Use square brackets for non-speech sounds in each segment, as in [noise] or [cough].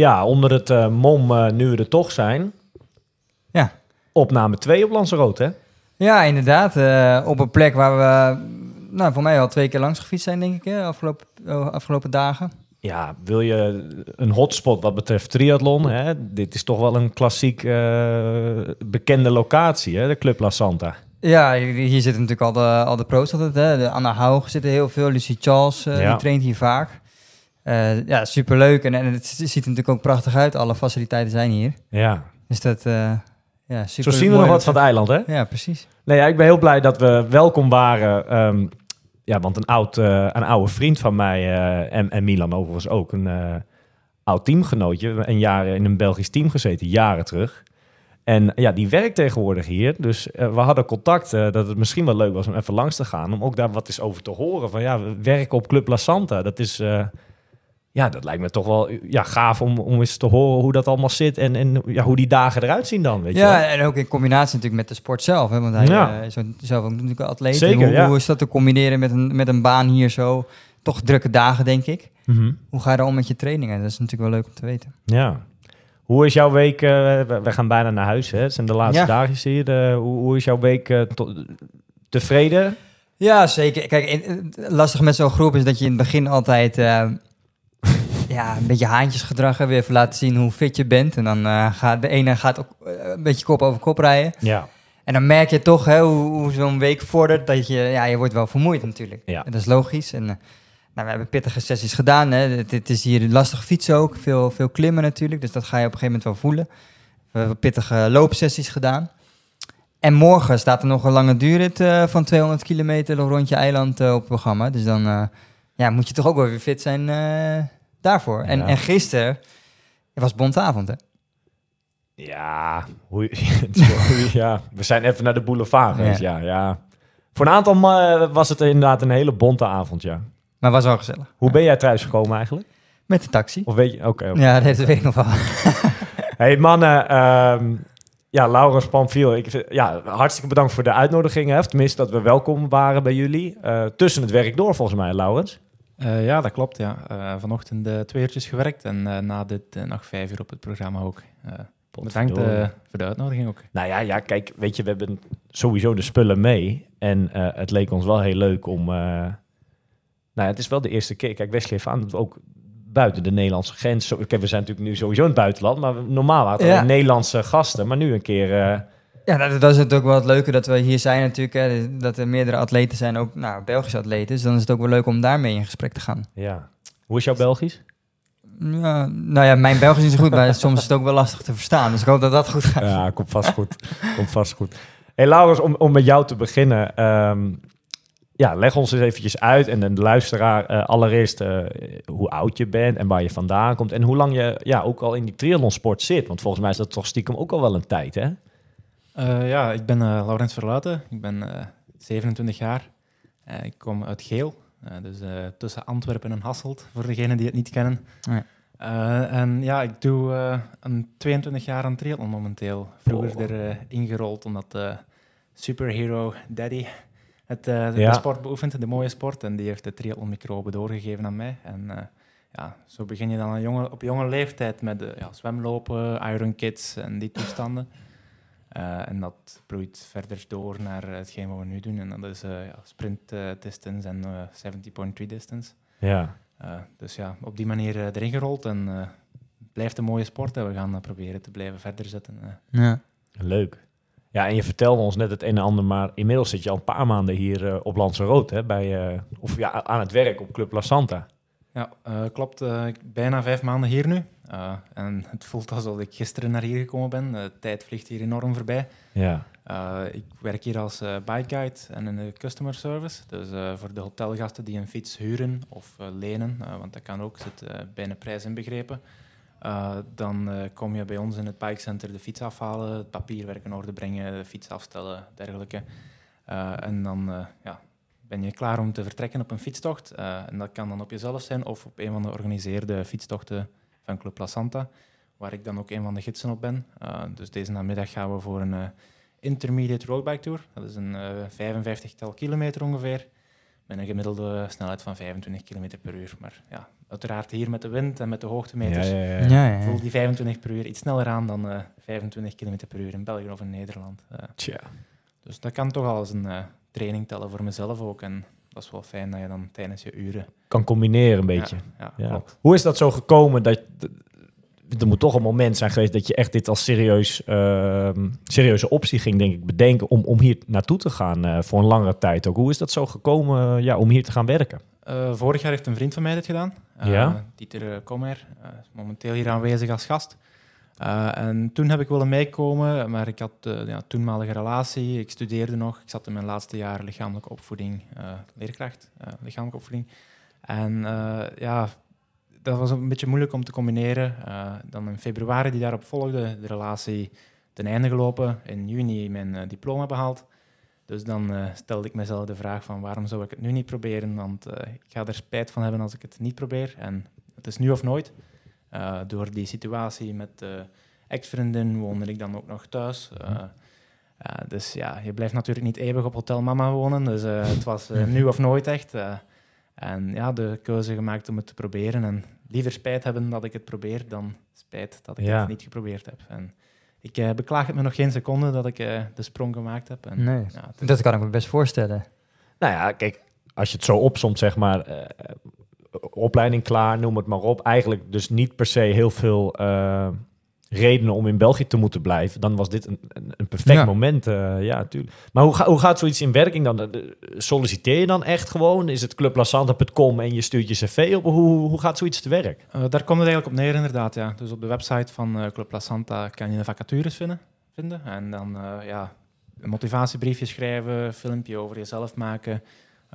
Ja, onder het eh, mom eh, nu we er toch zijn. Ja. Opname 2 op Lanzarote, hè? Ja, inderdaad. eh, op een plek waar we, nou, voor mij al twee keer langs gefietst zijn, denk ik, hè, afgelopen, afgelopen dagen. Ja, wil je een hotspot wat betreft triathlon? Hè? Dit is toch wel een klassiek bekende locatie, hè? de Club La Santa. Ja, hier zitten natuurlijk al de, al de pro's altijd. Hè. De Anna Haug zit er heel veel. Lucie Charles, Ja. die traint hier vaak. Eh, ja, superleuk. En, en het ziet er natuurlijk ook prachtig uit. Alle faciliteiten zijn hier. Ja, Dus dat, eh ja, zo super zien we nog wat van het eiland, hè? Ja, precies. Nee, ja, ik ben heel blij dat we welkom waren. ehm, ja, want een, oud, eh, een oude vriend van mij, en, en Milan overigens ook, een oud teamgenootje, een jaar in een Belgisch team gezeten, jaren terug. En ja, die werkt tegenwoordig hier. Dus we hadden contact dat het misschien wel leuk was om even langs te gaan. Om ook daar wat eens over te horen. Van ja, we werken op Club La Santa. Dat is, ja, dat lijkt me toch wel ja, gaaf om, om eens te horen hoe dat allemaal zit. En, en ja, hoe die dagen eruit zien dan, weet je. Ja, en ook in combinatie natuurlijk met de sport zelf. Hè, want hij Ja. eh, is zelf ook natuurlijk een atleet. Zeker, hoe, ja. hoe is dat te combineren met een, met een baan hier zo? Toch drukke dagen, denk ik. Mhm. Hoe ga je dan om met je trainingen? Dat is natuurlijk wel leuk om te weten. Ja. Hoe is jouw week? eh, we, we gaan bijna naar huis, hè? Het zijn de laatste Ja. dagen hier. eh, hoe, hoe is jouw week tevreden? Ja, zeker. Kijk, in- lastig met zo'n groep is dat je in het begin altijd ja, een beetje haantjesgedrag hebt. Weer even laten zien hoe fit je bent. En dan eh, gaat de ene gaat ook eh, een beetje kop over kop rijden. Ja. En dan merk je toch hè, hoe, hoe zo'n week vordert dat je, ja, je wordt wel vermoeid natuurlijk. Ja. En dat is logisch. En, eh, nou, we hebben pittige sessies gedaan. Hè. Het, is hier lastig fietsen ook. Veel, veel klimmen natuurlijk. Dus dat ga je op een gegeven moment wel voelen. We hebben pittige loopsessies gedaan. En morgen staat er nog een lange duurrit van 200 kilometer rond je eiland op het programma. Dus dan ja, moet je toch ook wel weer fit zijn daarvoor. En, Ja. en gisteren, was bontavond hè? Ja, hoe, [laughs] ja, we zijn even naar de boulevard geweest. Ja. Ja, Voor een aantal was het inderdaad een hele bonte avond, ja. Maar was wel gezellig. Hoe ben jij thuis gekomen eigenlijk? Met de taxi. Of weet je... Oké. Ja, dat weet ik nog wel. [laughs] Hey mannen, ehm, ja, Laurens Pamfiel, ik, vind- ja, hartstikke bedankt voor de uitnodiging. Hè? Of tenminste, dat we welkom waren bij jullie. Eh, tussen het werk door, volgens mij, Laurens. Eh, ja, dat klopt. Ja. Eh, vanochtend eh, twee uurtjes gewerkt en na dit nog vijf uur op het programma ook. Bedankt voor de uitnodiging ook. Nou ja, ja, kijk, weet je, we hebben sowieso de spullen mee. En het leek ons wel heel leuk om... nou ja, het is wel de eerste keer. Kijk, Wesley heeft aan dat we ook buiten de Nederlandse grens... Kijk, we zijn natuurlijk nu sowieso in het buitenland, maar normaal waren het Ja. Nederlandse gasten. Maar nu een keer... Ja, dat, dat is het ook wel het leuke dat we hier zijn natuurlijk. Hè, dat er meerdere atleten zijn, ook nou, Belgische atleten. Dus dan is het ook wel leuk om daarmee in gesprek te gaan. ja. Hoe is jouw Belgisch? Ja, nou ja, mijn Belgisch is goed, maar [laughs] soms is het ook wel lastig te verstaan. Dus ik hoop dat dat goed gaat. Ja, komt vast goed. komt vast goed. Hey Laurens, om, om met jou te beginnen. ehm, ja, leg ons eens eventjes uit en de luisteraar eh, allereerst eh, hoe oud je bent en waar je vandaan komt. En hoe lang je ja, ook al in die triathlonsport zit. Want volgens mij is dat toch stiekem ook al wel een tijd, hè? Eh, ja, ik ben eh, Laurens Verluiten. Ik ben eh, 27 jaar. Eh, ik kom uit Geel, dus tussen Antwerpen en Hasselt, voor degenen die het niet kennen. Ja. En ja, ik doe een 22 jaar aan triathlon momenteel. Vroeger Oh. er ingerold omdat superhero daddy het, de Ja. sport beoefent, de mooie sport. En die heeft de triathlon-microbe doorgegeven aan mij. En ja, zo begin je dan jonge, op jonge leeftijd met ja, zwemlopen, iron kids en die toestanden. Eh, en dat bloeit verder door naar eh, hetgeen wat we nu doen. En dat is eh, ja, sprint distance en eh 70.3 distance. Ja. Eh, dus ja, op die manier erin gerold. En eh, het blijft een mooie sport. En we gaan proberen te blijven verder zetten. Ja. Leuk. Ja, en je vertelde ons net het een en ander, maar inmiddels zit je al een paar maanden hier op Lanzarote, hè? Bij, eh, of ja, aan het werk op Club La Santa. Ja, eh, klopt. ik- bijna vijf maanden hier nu. Eh, en het voelt alsof ik gisteren naar hier gekomen ben. De tijd vliegt hier enorm voorbij. Ja. Ik werk hier als bike guide en in de customer service. Dus voor de hotelgasten die een fiets huren of lenen, want dat kan ook, zit bij een prijs inbegrepen. Dan kom je bij ons in het bikecenter de fiets afhalen, het papierwerk in orde brengen, de fiets afstellen, dergelijke. En dan ja, ben je klaar om te vertrekken op een fietstocht. Eh, en dat kan dan op jezelf zijn of op een van de georganiseerde fietstochten van Club La Santa, waar ik dan ook een van de gidsen op ben. Eh, dus deze namiddag gaan we voor een eh, intermediate roadbike tour. Dat is een eh 55 tal kilometer ongeveer, met een gemiddelde snelheid van 25 km per uur. Maar ja, uiteraard hier met de wind en met de hoogtemeters Ja, ja, ja. Ja, ja, ja. voel die 25 per uur iets sneller aan dan eh 25 km per uur in België of in Nederland. Tja. dus dat kan toch al als een eh, training tellen voor mezelf ook. En dat is wel fijn dat je dan tijdens je uren... Kan combineren een beetje. Ja, ja, Ja. klopt. Hoe is dat zo gekomen dat... Er moet toch een moment zijn geweest dat je echt dit als serieus, ehm, serieuze optie ging, denk ik, bedenken om, om hier naartoe te gaan eh, voor een langere tijd ook. Hoe is dat zo gekomen eh, ja, om hier te gaan werken? Eh, vorig jaar heeft een vriend van mij dit gedaan. Ja? Dieter Kommer. is momenteel hier aanwezig als gast. Eh, en toen heb ik willen meekomen, maar ik had uh, ja, toenmalige relatie. Ik studeerde nog. Ik zat in mijn laatste jaar lichamelijke opvoeding, uh, leerkracht, lichamelijke opvoeding. En ja, dat was een beetje moeilijk om te combineren. Dan in februari die daarop volgde, de relatie ten einde gelopen. In juni mijn diploma behaald. Dus dan stelde ik mezelf de vraag van waarom zou ik het nu niet proberen? Want ik ga er spijt van hebben als ik het niet probeer. En het is nu of nooit. Uh, door die situatie met de ex-vriendin woonde ik dan ook nog thuis. Uh, dus ja, je blijft natuurlijk niet eeuwig op Hotel Mama wonen. Dus uh, het was uh, nu of nooit echt. Uh, en ja, de keuze gemaakt om het te proberen. En liever spijt hebben dat ik het probeer dan spijt dat ik ja. het niet geprobeerd heb. En ik uh, beklaag het me nog geen seconde dat ik uh, de sprong gemaakt heb. En, nee, ja, is... dat kan ik me best voorstellen. Nou ja, kijk, als je het zo opsomt, zeg maar, uh, opleiding klaar, noem het maar op. Eigenlijk dus niet per se heel veel uh, redenen om in België te moeten blijven. Dan was dit een, een, perfect ja. moment. Uh, ja, natuurlijk. Maar hoe, ga, hoe gaat zoiets in werking dan? Solliciteer je dan echt gewoon? Is het clublasanta.com en je stuurt je cv op? Hoe, hoe gaat zoiets te werk? Uh, daar komt het eigenlijk op neer, inderdaad. Ja. Dus op de website van uh, Club La Santa kan je de vacatures vinden. vinden. En dan ja, een motivatiebriefje schrijven, filmpje over jezelf maken.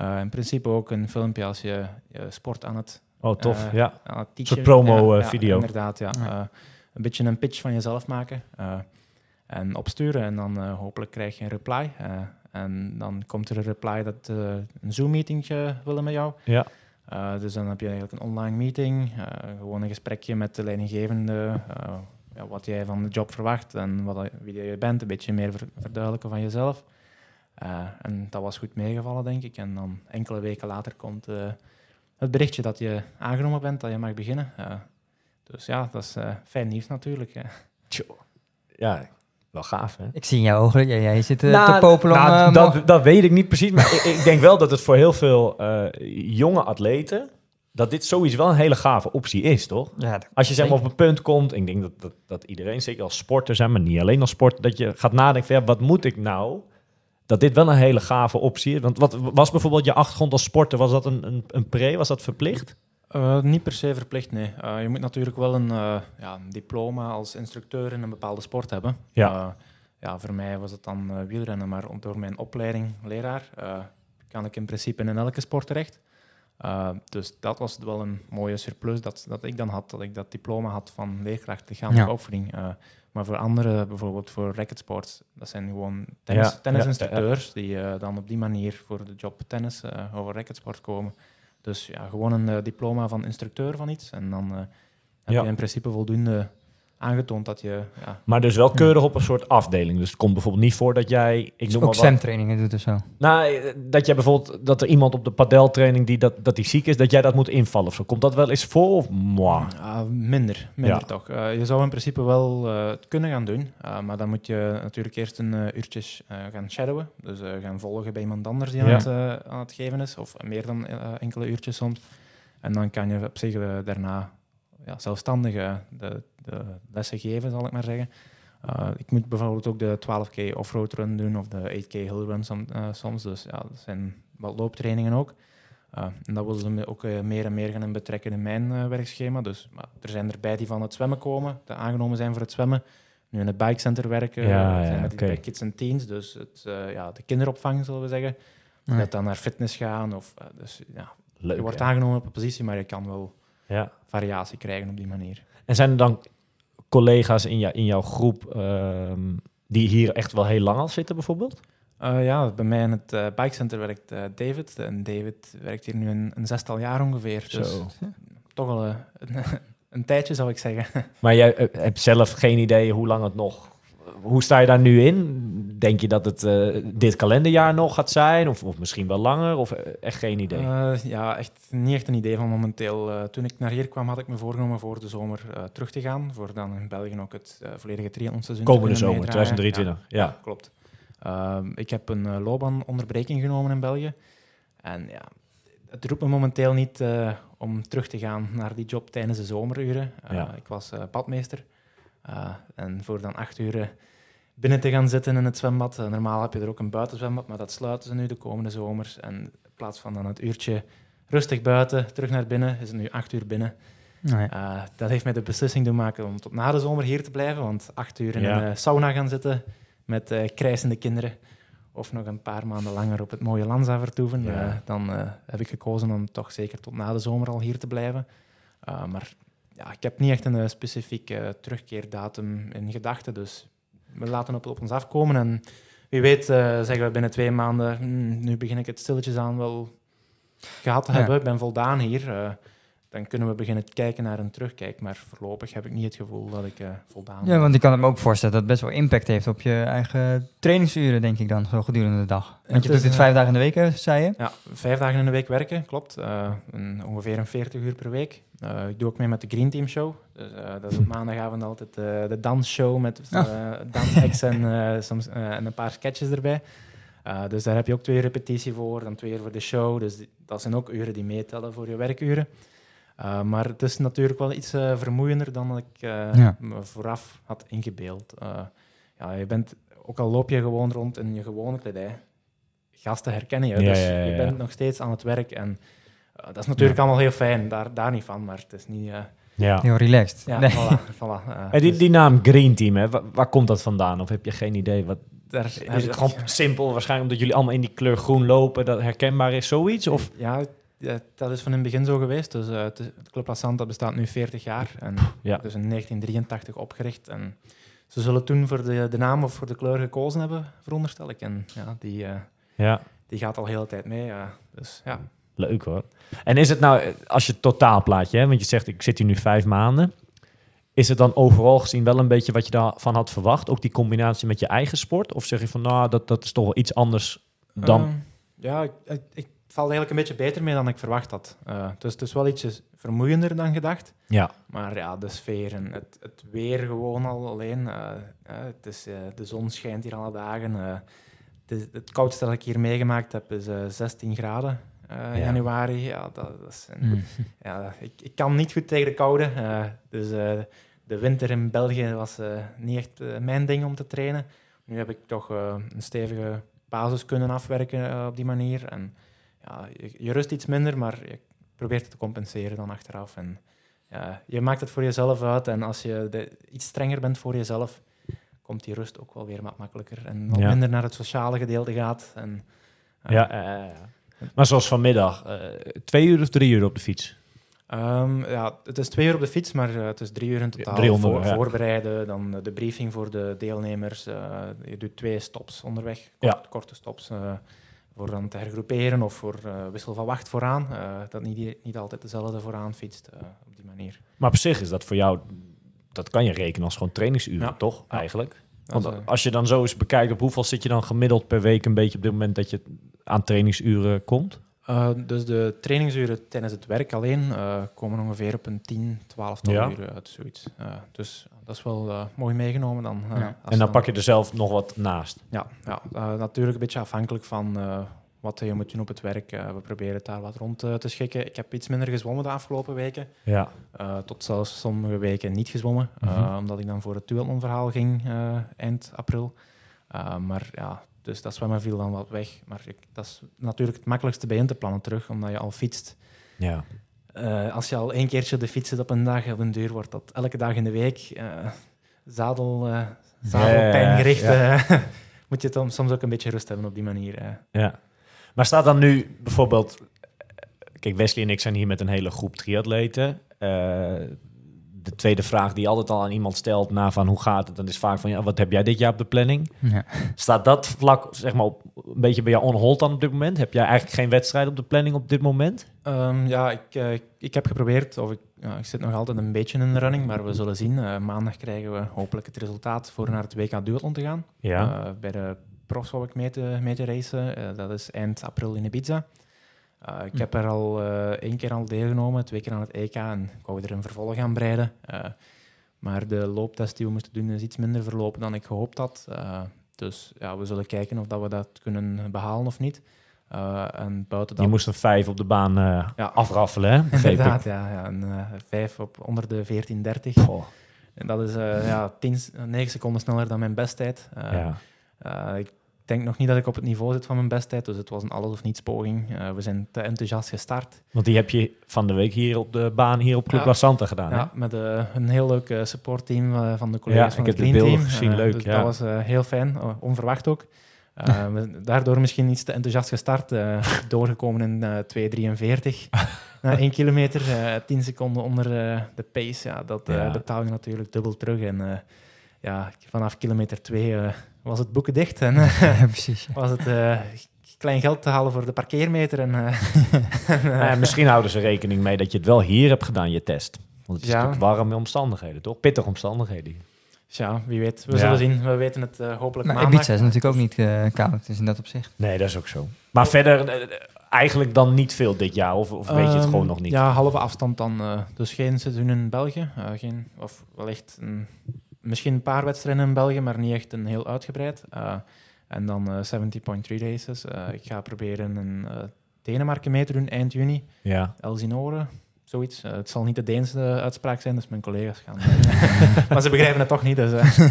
Uh, in principe ook een filmpje als je, je sport aan het Oh, tof, uh, ja. Aan het teachen. promo-video. Ja, ja, inderdaad, ja. ja. Uh, een beetje een pitch van jezelf maken en opsturen. En dan uh, hopelijk krijg je een reply. en dan komt er een reply dat een Zoom-meeting willen met jou. Ja. dus dan heb je eigenlijk een online meeting. gewoon een gesprekje met de leidinggevende. ja, wat jij van de job verwacht en wat, wie je bent. Een beetje meer verduidelijken van jezelf. Uh, en dat was goed meegevallen, denk ik. En dan enkele weken later komt uh, het berichtje dat je aangenomen bent, dat je mag beginnen. Uh, dus ja, dat is fijn nieuws natuurlijk. Ja. ja, wel gaaf, hè? Ik zie in jouw ogen, jij, jij zit nou, te popelen nou, om... dat, dat weet ik niet precies, maar ik, ik, denk wel dat het voor heel veel jonge atleten dat dit sowieso wel een hele gave optie is, toch? Ja, als je zeg maar op een punt komt, ik denk dat, dat, dat iedereen, zeker als sporter zijn, maar niet alleen als sporter, dat je gaat nadenken van ja, wat moet ik nou dat dit wel een hele gave optie is. Want wat was bijvoorbeeld je achtergrond als sporter? Was dat een, een, een pre? Was dat verplicht? Uh, niet per se verplicht, nee. Uh, je moet natuurlijk wel een, uh, ja, een, diploma als instructeur in een bepaalde sport hebben. Ja, ja voor mij was het dan wielrennen, maar door mijn opleiding leraar kan ik in principe in elke sport terecht. Dus dat was wel een mooie surplus dat, dat ik dan had, dat ik dat diploma had van leerkracht lichamelijke ja. opvoeding. Maar voor anderen, bijvoorbeeld voor racketsports, dat zijn gewoon tennis, ja, tennisinstructeurs ja, die uh, dan op die manier voor de job tennis over racketsport komen. Dus ja, gewoon een diploma van instructeur van iets. En dan heb je in principe voldoende aangetoond dat je... Ja, maar dus wel keurig op een soort afdeling. Dus het komt bijvoorbeeld niet voor dat jij... Ik dus noem ook maar zwemtrainingen doet of zo? Nou, dat jij bijvoorbeeld... Dat er iemand op de padeltraining die, dat, dat die ziek is, dat jij dat moet invallen of zo. Komt dat wel eens voor of moi? Uh, minder, minder ja. toch. Uh, je zou in principe wel uh, het kunnen gaan doen. uh, maar dan moet je natuurlijk eerst een uh, uurtjes gaan shadowen. Dus gaan volgen bij iemand anders die aan, het, aan het geven is. Of meer dan enkele uurtjes soms. En dan kan je op zich daarna ja, zelfstandig de, de lessen geven, zal ik maar zeggen. Uh, ik moet bijvoorbeeld ook de 12K offroad run doen of de 8K hill run som, uh, soms. Dus ja, dat zijn wat looptrainingen ook. Uh, en dat willen ze ook meer en meer gaan betrekken in mijn werkschema. Dus er zijn erbij die van het zwemmen komen, die aangenomen zijn voor het zwemmen. nu in het bikecenter werken. Ja, zijn ja, bij Kids and Teens, dus het, eh, ja, de kinderopvang, zullen we zeggen. Net dan naar fitness gaan. Of, eh, dus, ja, Leuk. je wordt aangenomen op een positie, maar je kan wel Ja. variatie krijgen op die manier. En zijn er dan collega's in, jou, in jouw groep ehm, die hier echt wel heel lang al zitten, bijvoorbeeld? Eh, ja, bij mij in het eh bikecenter werkt eh, David. En David werkt hier nu een, een zestal jaar ongeveer. Dus Zo. toch wel eh, [laughs] een, een tijdje, zou ik zeggen. [laughs] Maar jij hebt zelf geen idee hoe lang het nog... Hoe sta je daar nu in? Denk je dat het eh, dit kalenderjaar nog gaat zijn? Of, of misschien wel langer? Of eh, echt geen idee? Eh, ja, echt niet echt een idee van momenteel. Toen ik naar hier kwam, had ik me voorgenomen voor de zomer terug te gaan. Voor dan in België ook het volledige triathlonseizoen Komende zomer, meedraaien. 2023. Ja. Ja, klopt. Ehm, ik heb een loopbaanonderbreking genomen in België. En ja, het roept me momenteel niet om terug te gaan naar die job tijdens de zomeruren. Ja. Ik was badmeester. Eh, en voor dan acht uur binnen te gaan zitten in het zwembad. eh, normaal heb je er ook een buitenzwembad, maar dat sluiten ze nu de komende zomers. En in plaats van dan het uurtje rustig buiten, terug naar binnen, is het nu acht uur binnen. Nee. Eh, dat heeft mij de beslissing doen maken om tot na de zomer hier te blijven. Want acht uur in Ja. een eh, sauna gaan zitten met eh krijsende kinderen. Of nog een paar maanden langer op het mooie Lanza vertoeven. Ja. dan heb ik gekozen om toch zeker tot na de zomer al hier te blijven. Maar ja, ik heb niet echt een specifieke terugkeerdatum in gedachten. Dus we laten het op ons afkomen. En wie weet eh, zeggen we binnen twee maanden... "Hmm, nu begin ik het stilletjes aan wel gehad te Ja. hebben. Ik ben voldaan hier. eh, dan kunnen we beginnen kijken naar een terugkijk. Maar voorlopig heb ik niet het gevoel dat ik eh, voldaan Ja, want ik kan me ook voorstellen dat het best wel impact heeft op je eigen trainingsuren, denk ik dan, zo gedurende de dag. Want je doet dit eh, vijf dagen in de week, hè, zei je? Ja, vijf dagen in de week werken, klopt. Eh, een, ongeveer een 40 uur per week. Eh, ik doe ook mee met de Green Team Show. Dus, eh, dat is op maandagavond altijd eh, de dansshow met eh dansacts en, eh, soms, eh, en een paar sketches erbij. Eh, dus daar heb je ook twee repetitie voor, dan twee uur voor de show. Dus die- dat zijn ook uren die meetellen voor je werkuren. Eh, maar het is natuurlijk wel iets eh, vermoeiender dan ik eh, Ja. me vooraf had ingebeeld. Eh, ja, je bent, ook al loop je gewoon rond in je gewone kledij, gasten herkennen je. Ja, dus ja, ja, je bent nog steeds aan het werk. En dat is natuurlijk allemaal heel fijn, daar, daar niet van. Maar het is niet... eh, Ja. Heel relaxed. ja, Nee. voilà. [laughs] voilà En die, dus die naam Green Team, hè, waar, waar komt dat vandaan? Of heb je geen idee? Wat, daar is het gewoon simpel, waarschijnlijk omdat jullie allemaal in die kleur groen lopen, dat herkenbaar is, zoiets? Of? Ja, ja, dat is van in het begin zo geweest. Dus, eh, het, Club La Santa bestaat nu 40 jaar. En Ja. Dus in 1983 opgericht. En ze zullen toen voor de, de naam of voor de kleur gekozen hebben, veronderstel ik. En ja, die, eh, Ja, die gaat al heel de tijd mee. Dus ja. leuk hoor. En is het nou, eh, als je het totaalplaatje, hè, want je zegt ik zit hier nu vijf maanden, is het dan overal gezien wel een beetje wat je daarvan had verwacht? Ook die combinatie met je eigen sport? Of zeg je van nou, dat, dat is toch wel iets anders dan... Ehm, ja, ik, ik, ik val eigenlijk een beetje beter mee dan ik verwacht had. Dus het is wel ietsjes vermoeiender dan gedacht. ja, Maar ja, de sfeer en het, het weer gewoon al alleen. eh, eh, het is, de zon schijnt hier alle dagen. het, is- het koudste dat ik hier meegemaakt heb is eh, 16 graden Ja. januari. Ja, dat, dat is een- Mm. ja, ik, ik kan niet goed tegen de koude. dus de winter in België was niet echt mijn ding om te trainen. Nu heb ik toch een stevige basis kunnen afwerken op die manier. En ja, je, je rust iets minder, maar je probeert het te compenseren dan achteraf. En ja, je maakt het voor jezelf uit. En als je de- iets strenger bent voor jezelf, komt die rust ook wel weer wat makkelijker. En wat Ja. minder naar het sociale gedeelte gaat. En, ja. Maar zoals vanmiddag, eh, twee uur of drie uur op de fiets? Ehm, ja, het is twee uur op de fiets, maar eh, het is drie uur in totaal. Voor, ja. Voorbereiden, dan de briefing voor de deelnemers. eh, je doet twee stops onderweg, kort- korte stops, voor dan te hergroeperen of voor eh, wissel van wacht vooraan. eh, dat niet, niet altijd dezelfde vooraan fietst eh, op die manier. Maar op zich is dat voor jou, dat kan je rekenen als gewoon trainingsuren, Ja. toch? Ja. Eigenlijk. Want als je dan zo eens bekijkt, op hoeveel zit je dan gemiddeld per week een beetje op dit moment dat je aan trainingsuren komt? dus de trainingsuren tijdens het werk alleen komen ongeveer op een 10, 12 Ja. uur uit, zoiets. Dus dat is wel eh, mooi meegenomen dan. eh, Ja. als En dan pak je er zelf nog wat naast. Ja, ja eh, natuurlijk een beetje afhankelijk van eh, wat je moet doen op het werk. We proberen het daar wat rond te schikken. Ik heb iets minder gezwommen de afgelopen weken. Ja. Eh, tot zelfs sommige weken niet gezwommen. eh, Mhm. omdat ik dan voor het duathlon-verhaal ging eh, eind april. Eh, maar ja, dus dat zwemmen viel dan wat weg. Maar ik, dat is natuurlijk het makkelijkste bij in te plannen terug, omdat je al fietst. Ja. Eh, als je al één keertje de fiets zit op een dag, op een duur wordt dat elke dag in de week. eh, zadel, Ja, ja. eh, [laughs] moet je dan soms ook een beetje rust hebben op die manier. Ja. Maar staat dan nu bijvoorbeeld... Kijk, Wesley en ik zijn hier met een hele groep triatleten. De tweede vraag die je altijd al aan iemand stelt na van hoe gaat het, dan is vaak van ja, wat heb jij dit jaar op de planning? Ja. Staat dat vlak zeg maar op, een beetje bij jou on hold dan op dit moment? Heb jij eigenlijk geen wedstrijd op de planning op dit moment? Ehm, ja, ik, eh, ik heb geprobeerd, of ik, ja, ik zit nog altijd een beetje in de running, maar we zullen zien. Eh, maandag krijgen we hopelijk het resultaat voor naar het WK Duathlon te gaan. Ja. Eh, bij de profs wou ik mee te, mee te racen. Dat is eind april in Ibiza. Eh, ik Hm. heb er al eh, één keer al deelgenomen, twee keer aan het EK. En ik wou er een vervolg aan breiden. Eh, maar de looptest die we moesten doen is iets minder verlopen dan ik gehoopt had. Dus ja, we zullen kijken of dat we dat kunnen behalen of niet. En buiten dat... Je moest een vijf op de baan Ja. afraffelen, hè? Inderdaad, ja. ja een vijf op onder de 14.30. Goh, En dat is ja, 10, 9 seconden sneller dan mijn besttijd. Eh, ja. ik denk nog niet dat ik op het niveau zit van mijn besttijd, dus het was een alles of niets poging. Eh, we zijn te enthousiast gestart. Want die heb je van de week hier op de baan hier op Club Ja. La Santa gedaan, hè? Ja, met eh, een heel leuk eh, supportteam van de collega's Ja, van ik het heb de Green beelden Team. gezien, Eh, leuk, dus ja. Dat was heel fijn, onverwacht ook. [laughs] We- daardoor misschien iets te enthousiast gestart, [laughs] doorgekomen in eh 2.43. [laughs] Na één kilometer, eh 10 seconden onder de pace, ja, dat Ja. betaal je natuurlijk dubbel terug. En ja, vanaf kilometer 2 was het boeken dicht en [laughs] eh, Ja, precies. was het eh, klein geld te halen voor de parkeermeter. En, eh, [laughs] en, eh, Nou ja, misschien houden ze rekening mee dat je het wel hier hebt gedaan, je test. Want het is Ja. natuurlijk warme omstandigheden, toch? Pittige omstandigheden. ja, wie weet. We Ja. zullen zien. We weten het eh, hopelijk Maar maandag. Ibiza is natuurlijk ook niet eh, koud, dus in dat opzicht. Nee, dat is ook zo. Maar verder, eh, eigenlijk dan niet veel dit jaar, of, of weet je het Ehm, gewoon nog niet? Ja, halve afstand dan. eh, dus geen seizoen in België. eh, geen, of wellicht een, misschien een paar wedstrijden in België, maar niet echt een heel uitgebreid. Eh, en dan eh 70.3 races. Eh, ik ga proberen een eh, Denemarken mee te doen eind juni. Ja. Elsinore, zoiets. Eh, het zal niet de Deense uitspraak zijn, dus mijn collega's gaan. [laughs] maar ze begrijpen het toch niet. Dus, eh.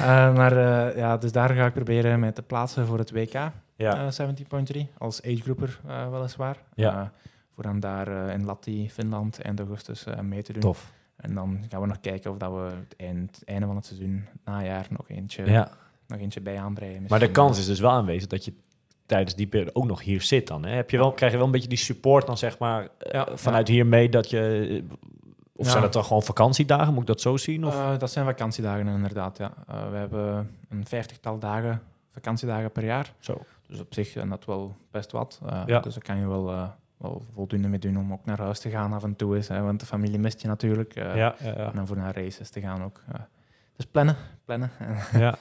Eh, maar eh, ja, dus daar ga ik proberen mij te plaatsen voor het WK. Ja. eh, 70.3 als agegroeper eh weliswaar. Ja. Eh, voor dan daar eh, in Latti, Finland, eind augustus eh, mee te doen. Tof. En dan gaan we nog kijken of dat we het eind, einde van het seizoen, najaar, nog eentje, Ja. nog eentje bij aanbreien. Maar de kans is dus wel aanwezig dat je tijdens die periode ook nog hier zit dan. Hè? Heb je wel, krijg je wel een beetje die support dan zeg maar eh, Ja, vanuit hier mee dat je... eh, Of zijn dat dan gewoon vakantiedagen? Moet ik dat zo zien? Of? Eh, dat zijn vakantiedagen inderdaad, ja. We hebben een vijftigtal dagen, vakantiedagen per jaar. Zo. Dus op zich zijn dat wel best wat. Dus daar kan je wel, wel voldoende mee doen om ook naar huis te gaan af en toe. Is, hè, want de familie mist je natuurlijk. eh, ja, ja, ja. En dan voor naar races te gaan ook. dus plannen, plannen. [laughs] ja.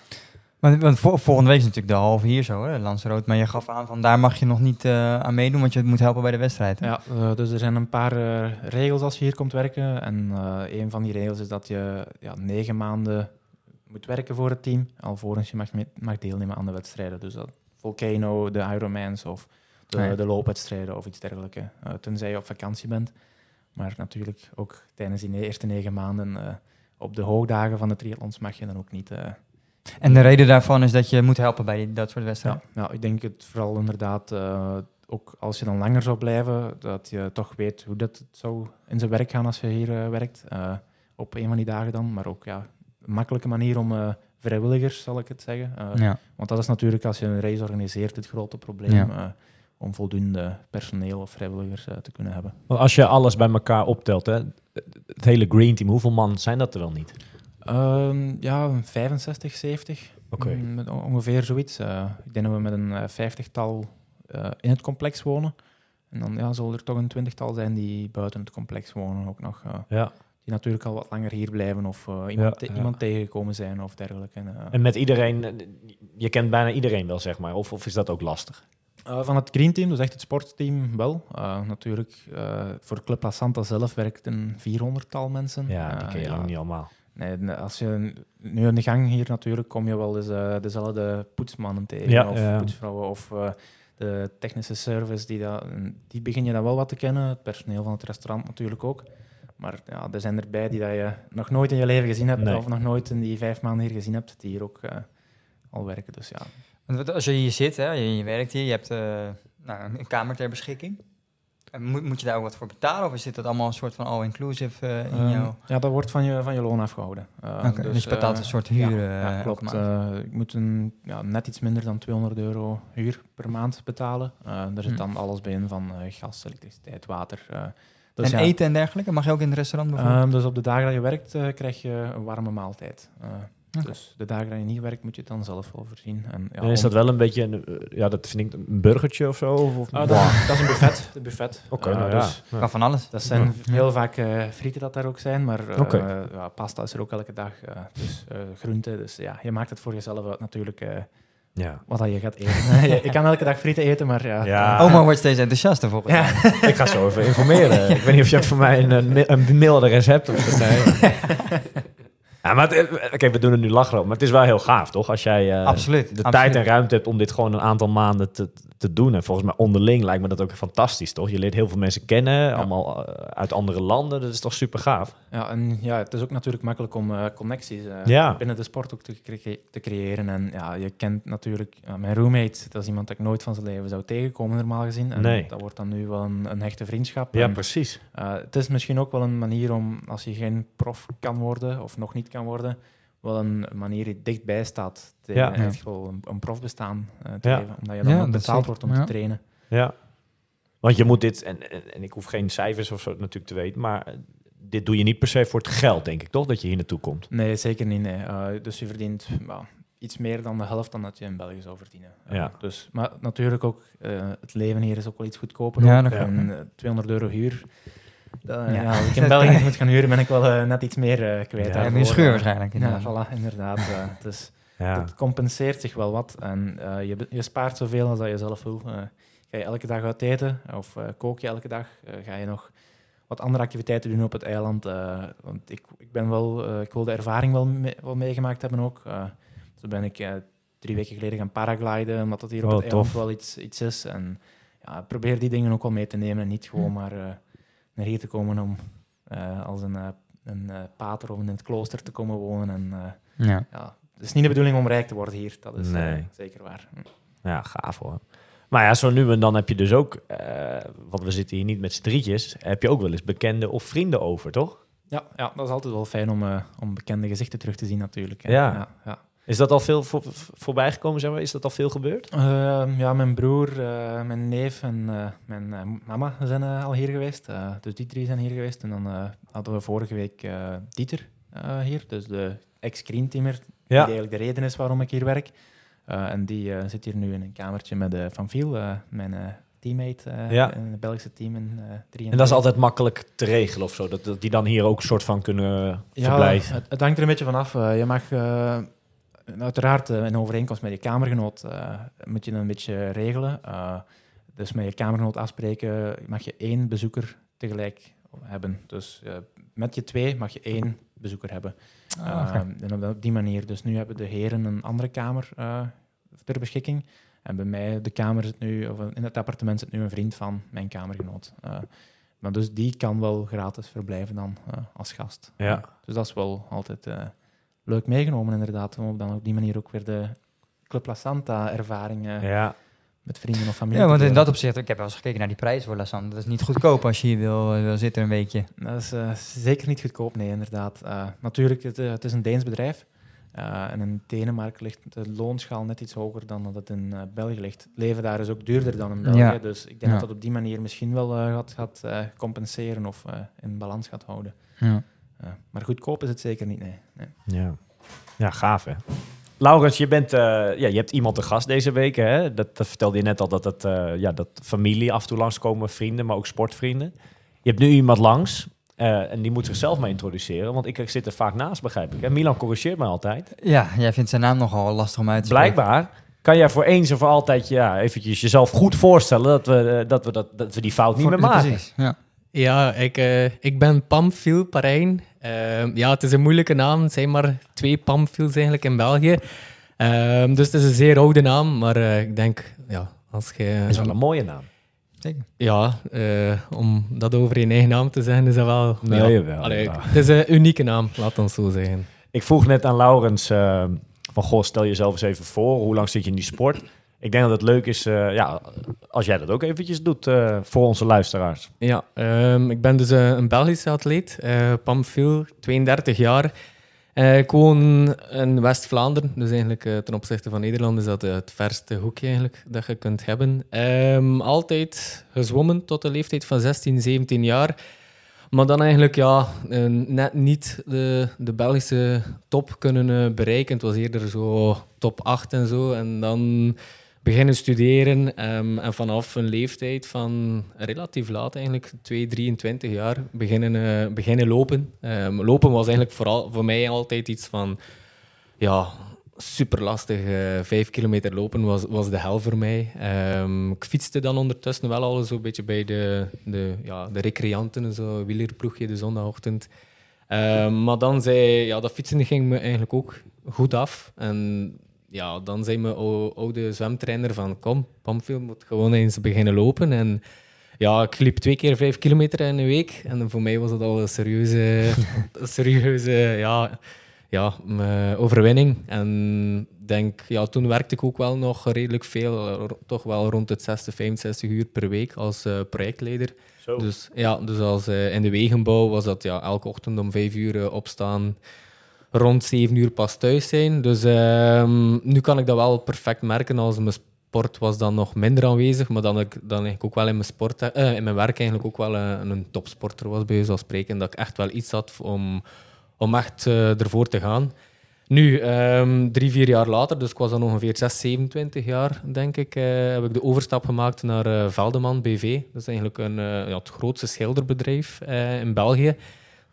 Want, want vol- volgende week is natuurlijk de halve hier zo, hè, Lanzarote. Maar je gaf aan van daar mag je nog niet eh, aan meedoen, want je moet helpen bij de wedstrijd. hè? Ja, eh, dus er zijn een paar eh, regels als je hier komt werken. En eh, een van die regels is dat je ja, negen maanden moet werken voor het team, alvorens je mag, mag deelnemen aan de wedstrijden. Dus dat Volcano, de Ironmans of de, Ah de loopwedstrijden of iets dergelijks. eh, tenzij je op vakantie bent. Maar natuurlijk ook tijdens die eerste negen maanden eh, op de hoogdagen van de triathlons mag je dan ook niet... eh, En de reden daarvan is dat je moet helpen bij die, dat soort wedstrijden. ja, ik denk het vooral inderdaad, ook als je dan langer zou blijven, dat je toch weet hoe dat zou in zijn werk gaan als je hier werkt. op een van die dagen dan, maar ook ja, een makkelijke manier om vrijwilligers, zal ik het zeggen. Ja. Want dat is natuurlijk als je een race organiseert het grote probleem. Ja. Om voldoende personeel of vrijwilligers eh, te kunnen hebben. Want als je alles bij elkaar optelt, hè, het hele green team, hoeveel man zijn dat er wel niet? Ehm, ja, een 65, 70. Oké. Mm, ongeveer zoiets. Eh, ik denk dat we met een eh, vijftigtal in het complex wonen. En dan ja, zullen er toch een twintigtal zijn die buiten het complex wonen ook nog. Ja. die natuurlijk al wat langer hier blijven of iemand, te- ja. iemand tegengekomen zijn of dergelijke. En, En met iedereen, je kent bijna iedereen wel, zeg maar. Of, of is dat ook lastig? Eh, van het Green Team, dus echt het sportteam, wel. Eh, natuurlijk, eh, voor Club La Santa zelf werkt een 400-tal mensen. Ja, die ken je ja, lang niet allemaal. Nee, als je nu in de gang hier natuurlijk kom je wel eens dezelfde poetsmannen tegen Ja, of poetsvrouwen of de technische service, die, dat, die begin je dan wel wat te kennen. Het personeel van het restaurant natuurlijk ook. Maar ja, er zijn erbij die dat je nog nooit in je leven gezien hebt Nee. of nog nooit in die vijf maanden hier gezien hebt, die hier ook al werken. Dus ja, Want als je hier zit, hè, je, je werkt hier, je hebt eh, nou, een kamer ter beschikking. En moet, moet je daar ook wat voor betalen? Of is dit dat allemaal een soort van all-inclusive eh, in Ehm, jou? Ja, dat wordt van je, van je loon afgehouden. Eh, Oké, dus je betaalt een soort huur, Ja, ja, klopt. ik moet een, ja, net iets minder dan 200 euro huur per maand betalen. Daar zit Hm. dan alles bij in van gas, elektriciteit, water. dus en ja, eten en dergelijke? Mag je ook in het restaurant bijvoorbeeld? ehm, dus op de dagen dat je werkt, krijg je een warme maaltijd. Dus de dagen dat je niet werkt, moet je het dan zelf wel voorzien. En, ja, En is dat wel een beetje, een, eh, ja, dat vind ik een burgertje of zo? Of, of- Ah, dat, dat is een buffet. De buffet. Oké, Eh, nou ja. dus Ja. Kan van alles. Dat zijn Ja. heel vaak eh, frieten dat daar ook zijn, maar eh, ja, pasta is er ook elke dag. eh, dus eh groente. Dus ja, je maakt het voor jezelf uit natuurlijk eh, Ja. wat dat je gaat eten. [laughs] je kan elke dag frieten eten, maar ja. Ja. Oma wordt steeds enthousiaster volgens mij. Ja. Ik ga zo even informeren. ik weet niet of je voor mij een, een, mailadres hebt. Of, [laughs] nee. Ja, maar het- eh, Oké, we doen het nu lachen, maar het is wel heel gaaf, toch? Als jij eh, Absoluut. de absoluut. tijd en ruimte hebt om dit gewoon een aantal maanden te, te doen. En volgens mij onderling lijkt me dat ook fantastisch, toch? Je leert heel veel mensen kennen, allemaal eh, uit andere landen. Dat is toch super gaaf? Ja, en ja, het is ook natuurlijk makkelijk om eh, connecties eh, Ja. binnen de sport ook te, cre- te creëren. En ja, je kent natuurlijk mijn roommate, dat is iemand dat ik nooit van zijn leven zou tegenkomen, normaal gezien. En Nee. dat wordt dan nu wel een, een hechte vriendschap. Ja, En, precies. het is misschien ook wel een manier om, als je geen prof kan worden, of nog niet kan worden, wel een manier die dichtbij staat tegen Ja. echt wel een, een profbestaan eh, te Ja. leven. Omdat je dan Ja, ook dat betaald wordt om Ja. te trainen. Ja. Want je moet dit, en, en, en ik hoef geen cijfers of zo natuurlijk te weten, maar eh, dit doe je niet per se voor het geld, denk ik, toch? Dat je hier naartoe komt. Nee, zeker niet. Nee. Eh, dus je verdient nou, iets meer dan de helft dan dat je in België zou verdienen. Ja. dus, maar natuurlijk ook, eh, het leven hier is ook wel iets goedkoper. Ja, En, eh, 200 euro huur. Ja. ja. als ik in België [laughs] moet gaan huren, ben ik wel eh, net iets meer eh, kwijt. Ja, Ja, een scheur Eh, waarschijnlijk. Ja, inderdaad. voilà, inderdaad. eh, [laughs] dus Ja. het compenseert zich wel wat. En eh, je, je spaart zoveel als dat je zelf wil. Eh, ga je elke dag uit eten of eh, kook je elke dag? Eh, ga je nog wat andere activiteiten doen op het eiland? Eh, want ik, ik, ben wel, eh, ik wil de ervaring wel, me- wel meegemaakt hebben ook. Eh zo ben ik eh, drie weken geleden gaan paragliden, omdat dat hier op Oh, het eiland wel iets, iets is. En ja, probeer die dingen ook wel mee te nemen. En niet gewoon maar eh, naar hier te komen om eh, als een, eh, een eh, pater of in het klooster te komen wonen. En, eh, Ja. ja, het is niet de bedoeling om rijk te worden hier. Dat is eh, Nee. zeker waar. Ja, gaaf hoor. Maar ja, zo nu en dan heb je dus ook, eh, want we zitten hier niet met z'n drietjes, heb je ook wel eens bekenden of vrienden over, toch? Ja, ja, dat is altijd wel fijn om, eh, om bekende gezichten terug te zien natuurlijk. hè. Ja. Ja, ja. Is dat al veel voor, voorbij gekomen, zeg maar? Is dat al veel gebeurd? Ehm, ja, mijn broer, eh, mijn neef en eh, mijn eh, mama zijn eh, al hier geweest. Eh, dus die drie zijn hier geweest. En dan eh, hadden we vorige week eh, Dieter eh, hier, dus de ex-screenteamer, die eigenlijk de reden is waarom ik hier werk. Eh, en die eh, zit hier nu in een kamertje met eh, Van Viel, eh, mijn eh, teammate Ja. in het Belgische team in eh 3 En dat is altijd makkelijk te regelen of zo, dat, dat die dan hier ook een soort van kunnen Ja, verblijven. het, het hangt er een beetje vanaf. Je mag eh, uiteraard eh, in overeenkomst met je kamergenoot eh, moet je een beetje regelen. Dus met je kamergenoot afspreken mag je één bezoeker tegelijk hebben. Dus met je twee mag je één bezoeker hebben. Ah, oké. Eh, en op, die manier. Dus nu hebben de heren een andere kamer ter beschikking. En bij mij, de kamer zit nu, of in het appartement zit nu een vriend van mijn kamergenoot. Eh, maar dus die kan wel gratis verblijven dan als gast. Ja. Dus dat is wel altijd leuk meegenomen, inderdaad. Om op dan op die manier ook weer de Club La Santa ervaring eh, Ja, met vrienden of familie Ja, want in dat opzicht, ik heb wel eens gekeken naar die prijs voor La Santa. Dat is niet goedkoop als je hier wil, wil zitten een weekje. Dat is eh, zeker niet goedkoop, nee, inderdaad. Eh, natuurlijk, het, eh, het is een Deens bedrijf. Eh, en in Denemarken ligt de loonschaal net iets hoger dan dat het in eh, België ligt. Het leven daar is ook duurder dan in België. Ja. Dus ik denk Ja. dat dat op die manier misschien wel eh, gaat, gaat eh, compenseren of eh, in balans gaat houden. Ja. Maar goedkoop is het zeker niet, nee. nee. ja. ja gaaf hè. Laurens, je, bent, eh, ja, je hebt iemand te gast deze week. Hè? Dat, dat vertelde je net al, dat, het, eh, ja, dat familie af en toe langskomen, vrienden, maar ook sportvrienden. Je hebt nu iemand langs eh, en die moet zichzelf maar introduceren. Want ik, ik zit er vaak naast, begrijp ik. Hè? Milan corrigeert mij altijd. ja, jij vindt zijn naam nogal lastig om uit te spreken. Blijkbaar kan jij voor eens en voor altijd ja, eventjes jezelf goed voorstellen dat we, dat we, dat, dat we die fout niet Voor- meer maken. Precies, ja. Ja, ik, eh, ik ben Pamphil Parijn. Eh, ja, het is een moeilijke naam. Het zijn maar twee Pamphils eigenlijk in België. Ehm, dus het is een zeer oude naam. Maar eh, ik denk, ja, als je... Dat is wel een mooie naam. Zeker. Ja, eh, om dat over je eigen naam te zeggen, is dat wel... Nee, ja, jawel, allee, ja. Het is een unieke naam, laat ons zo zeggen. Ik vroeg net aan Laurens eh, van, goh, stel jezelf eens even voor. Hoe lang zit je in die sport? Ik denk dat het leuk is eh, ja, als jij dat ook eventjes doet eh, voor onze luisteraars. Ja, ehm, ik ben dus eh, een Belgische atleet, eh Pam Phil, 32 jaar. Ik woon in West-Vlaanderen, dus eigenlijk ten opzichte van Nederland is dat het verste hoekje eigenlijk dat je kunt hebben. Ehm, altijd gezwommen tot de leeftijd van 16, 17 jaar. Maar dan eigenlijk ja, net niet de, de Belgische top kunnen bereiken. Het was eerder zo top 8 en zo. En dan beginnen studeren. ehm, en vanaf een leeftijd van relatief laat, eigenlijk 2, 23 jaar, beginnen, eh, beginnen lopen. Ehm, lopen was eigenlijk vooral voor mij altijd iets van ja, super lastig. eh, vijf kilometer lopen was, was de hel voor mij. Ehm, ik fietste dan ondertussen wel al zo'n beetje bij de, de, ja, de recreanten, zo wielerploegje de zondagochtend. Maar dan zei ja, dat fietsen ging me eigenlijk ook goed af. En ja, dan zei mijn ou- oude zwemtrainer van kom, Pamphil moet gewoon eens beginnen lopen. En ja, ik liep twee keer vijf kilometer in een week. En voor mij was dat al een serieuze, [laughs] een serieuze ja, ja, overwinning. En denk, ja, toen werkte ik ook wel nog redelijk veel, toch wel rond het 60, 65 uur per week als eh, projectleider. Zo. Dus ja, dus als eh, in de wegenbouw was dat ja, elke ochtend om vijf uur eh, opstaan, rond zeven uur pas thuis zijn. Dus ehm, nu kan ik dat wel perfect merken als mijn sport was dan nog minder aanwezig, maar dan ik dan ik ook wel in mijn, sport, eh, in mijn werk eigenlijk ook wel een, een topsporter was bij zoals spreken. Dat ik echt wel iets had om, om echt eh, ervoor te gaan. Nu, ehm, drie, vier jaar later, dus ik was dan ongeveer 6, 27 jaar, denk ik, eh, heb ik de overstap gemaakt naar eh, Veldeman BV. Dat is eigenlijk een, eh, ja, het grootste schilderbedrijf eh, in België.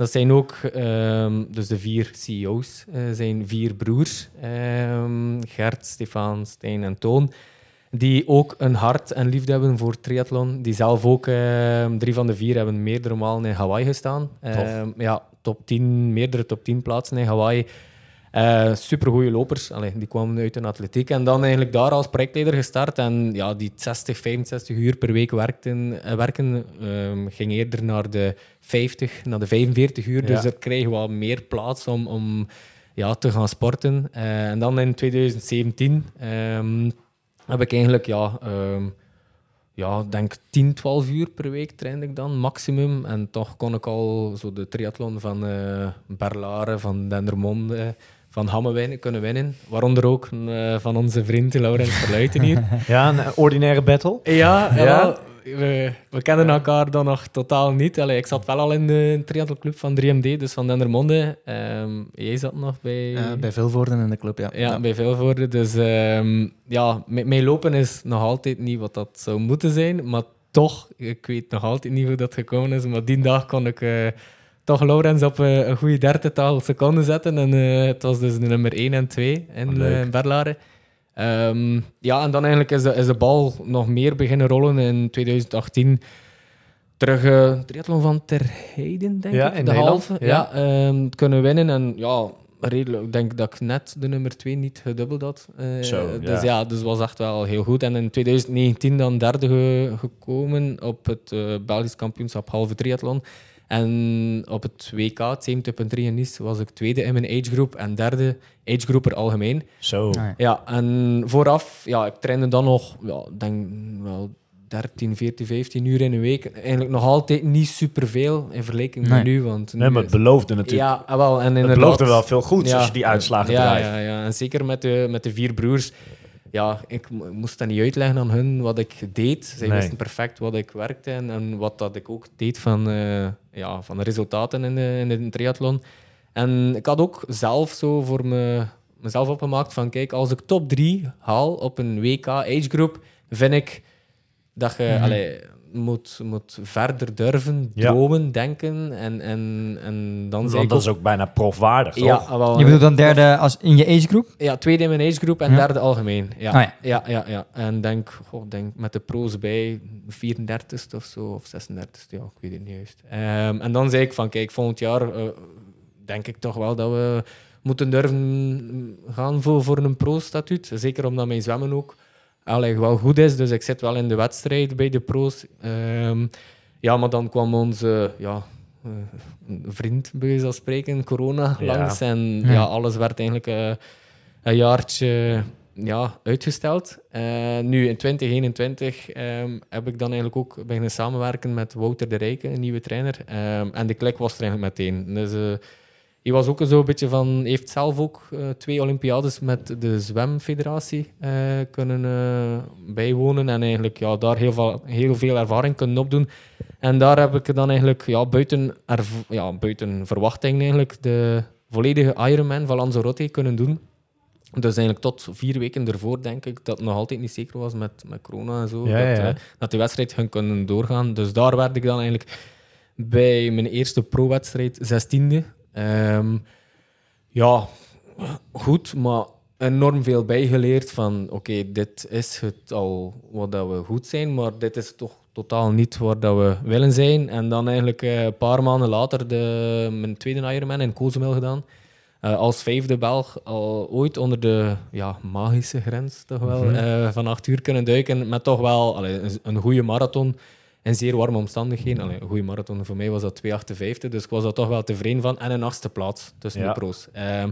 Dat zijn ook, ehm, dus de vier CEO's, eh, zijn vier broers. ehm, Gert, Stefan, Stijn en Toon. Die ook een hart en liefde hebben voor triathlon. Die zelf ook, ehm, drie van de vier, hebben meerdere malen in Hawaii gestaan. Ja, top 10, meerdere top 10 plaatsen in Hawaii. Eh supergoeie lopers, Allee, die kwamen uit een atletiek. En dan eigenlijk daar als projectleider gestart. En ja, die 60, 65 uur per week werkten, eh, werken ehm, ging eerder naar de 50, naar de 45 uur. Dus er kregen we wat meer plaats om, om ja, te gaan sporten. Eh, en dan in 2017 ehm, heb ik eigenlijk, ja, ehm, ja, denk 10, 12 uur per week trainde ik dan, maximum. En toch kon ik al zo de triathlon van eh Berlare, van Dendermonde, van Hamme winnen, kunnen winnen. Waaronder ook eh, van onze vriend Laurens Verluiten hier. [laughs] Ja, een ordinaire battle. Ja, Ja? ja. We, we kennen elkaar dan nog totaal niet. Allee, ik zat wel al in de triathlon van 3MD, dus van Dendermonde. Ehm, jij zat nog bij... Eh, bij Vilvoorden in de club, ja. Ja, bij Vilvoorde. Dus ehm, ja, mijn lopen is nog altijd niet wat dat zou moeten zijn. Maar toch, ik weet nog altijd niet hoe dat gekomen is. Maar die dag kon ik eh, toch Laurens op eh, een goede dertigtal seconden zetten. En eh, het was dus de nummer 1 en 2 in Leuk. uh, Berlare. Ehm, ja, en dan eigenlijk is de, is de bal nog meer beginnen rollen in 2018. Terug eh triathlon van Ter Heiden, denk Ja, ik. in de halve. ja. Ja, ehm, kunnen winnen. En ja, redelijk. Ik denk dat ik net de nummer 2 niet gedubbeld had. Zo, dus ja. ja, dus was echt wel heel goed. En in 2019 dan derde ge- gekomen op het Belgisch kampioenschap halve triathlon. En op het WK, het 70.3 in Nice, was ik tweede in mijn agegroep en derde agegroeper algemeen. Zo. Ah, ja. Ja, en vooraf, ja, ik trainde dan nog, ja, ik denk wel 13, 14, 15 uur in een week. Eigenlijk nog altijd niet superveel in vergelijking met nu. Want nu Nee, maar het beloofde natuurlijk. ja, ah, wel. En het inderdaad, beloofde wel veel goeds Ja. als je die uitslagen ja, draait. ja, ja, en zeker met de, met de vier broers. Ja, ik mo- moest dat niet uitleggen aan hun wat ik deed. Zij Nee. wisten perfect wat ik werkte en, en wat dat ik ook deed van, eh, ja, van de resultaten in de, in de triathlon. En ik had ook zelf zo voor me, mezelf opgemaakt van kijk, als ik top 3 haal op een WK agegroep, vind ik dat je Mhm. allee, moet, moet verder durven Ja. dromen, denken. En, en, en dan Want ik dat ook- is ook bijna profwaardig, ja, wel, Je bedoelt dan derde als in je agegroep? ja, tweede in mijn agegroep en Ja. derde algemeen. Ja. Ah, ja. ja. Ja, ja, En denk, goh, denk met de pro's bij 34ste of zo, of 36ste, ja, ik weet het niet juist. Ehm, en dan zei ik van, kijk, volgend jaar eh, denk ik toch wel dat we moeten durven gaan voor, voor een pro-statuut. Zeker omdat mijn zwemmen ook allee, wel goed is, dus ik zit wel in de wedstrijd bij de pro's. Ehm, ja, maar dan kwam onze... Ja, eh, vriend, bij wijze van spreken, corona Ja. langs. En Ja. ja, alles werd eigenlijk eh, een jaartje ja, uitgesteld. Eh, nu in 2021 ehm, heb ik dan eigenlijk ook beginnen samenwerken met Wouter de Rijke, een nieuwe trainer. Ehm, en de klik was er eigenlijk meteen. Dus eh, hij was ook zo'n beetje van, heeft zelf ook eh, twee Olympiades met de zwemfederatie eh, kunnen eh, bijwonen. En eigenlijk ja, daar heel veel, heel veel ervaring kunnen opdoen. En daar heb ik dan eigenlijk ja, buiten, ja, buiten verwachting eigenlijk de volledige Ironman van Lanzarote kunnen doen. Dus eigenlijk tot vier weken ervoor denk ik dat het nog altijd niet zeker was met, met corona en zo. Ja, dat, ja. dat die wedstrijd ging kunnen doorgaan. Dus daar werd ik dan eigenlijk bij mijn eerste pro-wedstrijd zestiende. Ehm ja, goed, maar enorm veel bijgeleerd van oké, dit is het al wat dat we goed zijn, maar dit is toch totaal niet waar dat we willen zijn. En dan eigenlijk eh, een paar maanden later de, mijn tweede Ironman in Cozumel gedaan. Eh, als vijfde Belg al ooit onder de ja, magische grens toch wel, eh, van acht uur kunnen duiken. Met toch wel allee, een, een goede marathon in zeer warme omstandigheden. Allee, een goede marathon, voor mij was dat 2,58, dus ik was daar toch wel tevreden van. En een achtste plaats tussen Ja. de pro's. Ehm,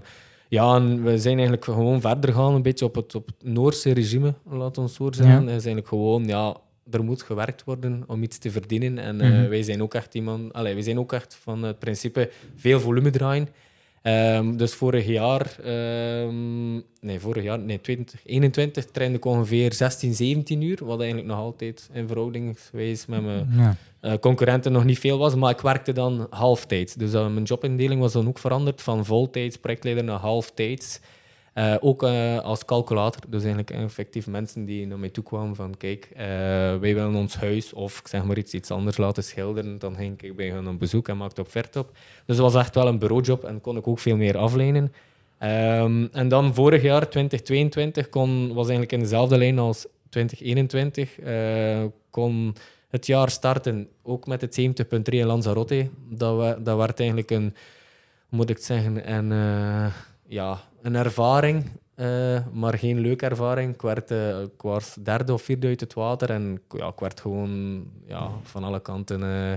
ja, en we zijn eigenlijk gewoon verder gaan, een beetje op het, op het Noorse regime, laat ons zo zeggen. Ja. Is eigenlijk gewoon, ja, er moet gewerkt worden om iets te verdienen. En eh, Mhm. wij zijn ook echt iemand, allee, wij zijn ook echt van het principe veel volume draaien. Ehm, dus vorig jaar, ehm, nee, vorig jaar, nee, 2021 trainde ik ongeveer 16, 17 uur, wat eigenlijk nog altijd in verhoudingswijs met mijn Ja. eh, concurrenten nog niet veel was, maar ik werkte dan halftijds. Dus eh, mijn jobindeling was dan ook veranderd van voltijds projectleider naar halftijds. Eh, ook eh, als calculator, dus eigenlijk effectief mensen die naar mij toe kwamen van kijk, eh, wij willen ons huis of zeg maar iets, iets anders laten schilderen. Dan ging ik bij hen op bezoek en maakte offerte op. Dus het was echt wel een bureaujob en kon ik ook veel meer aflijnen. Ehm, en dan vorig jaar, 2022, kon, was eigenlijk in dezelfde lijn als 2021. eh, kon het jaar starten, ook met het 70.3 in Lanzarote. Dat, wa- dat werd eigenlijk een, moet ik zeggen, eh, ja, een ervaring, eh, maar geen leuke ervaring. Ik, werd, eh, ik was derde of vierde uit het water en ik- ja, ik werd gewoon ja, van alle kanten eh,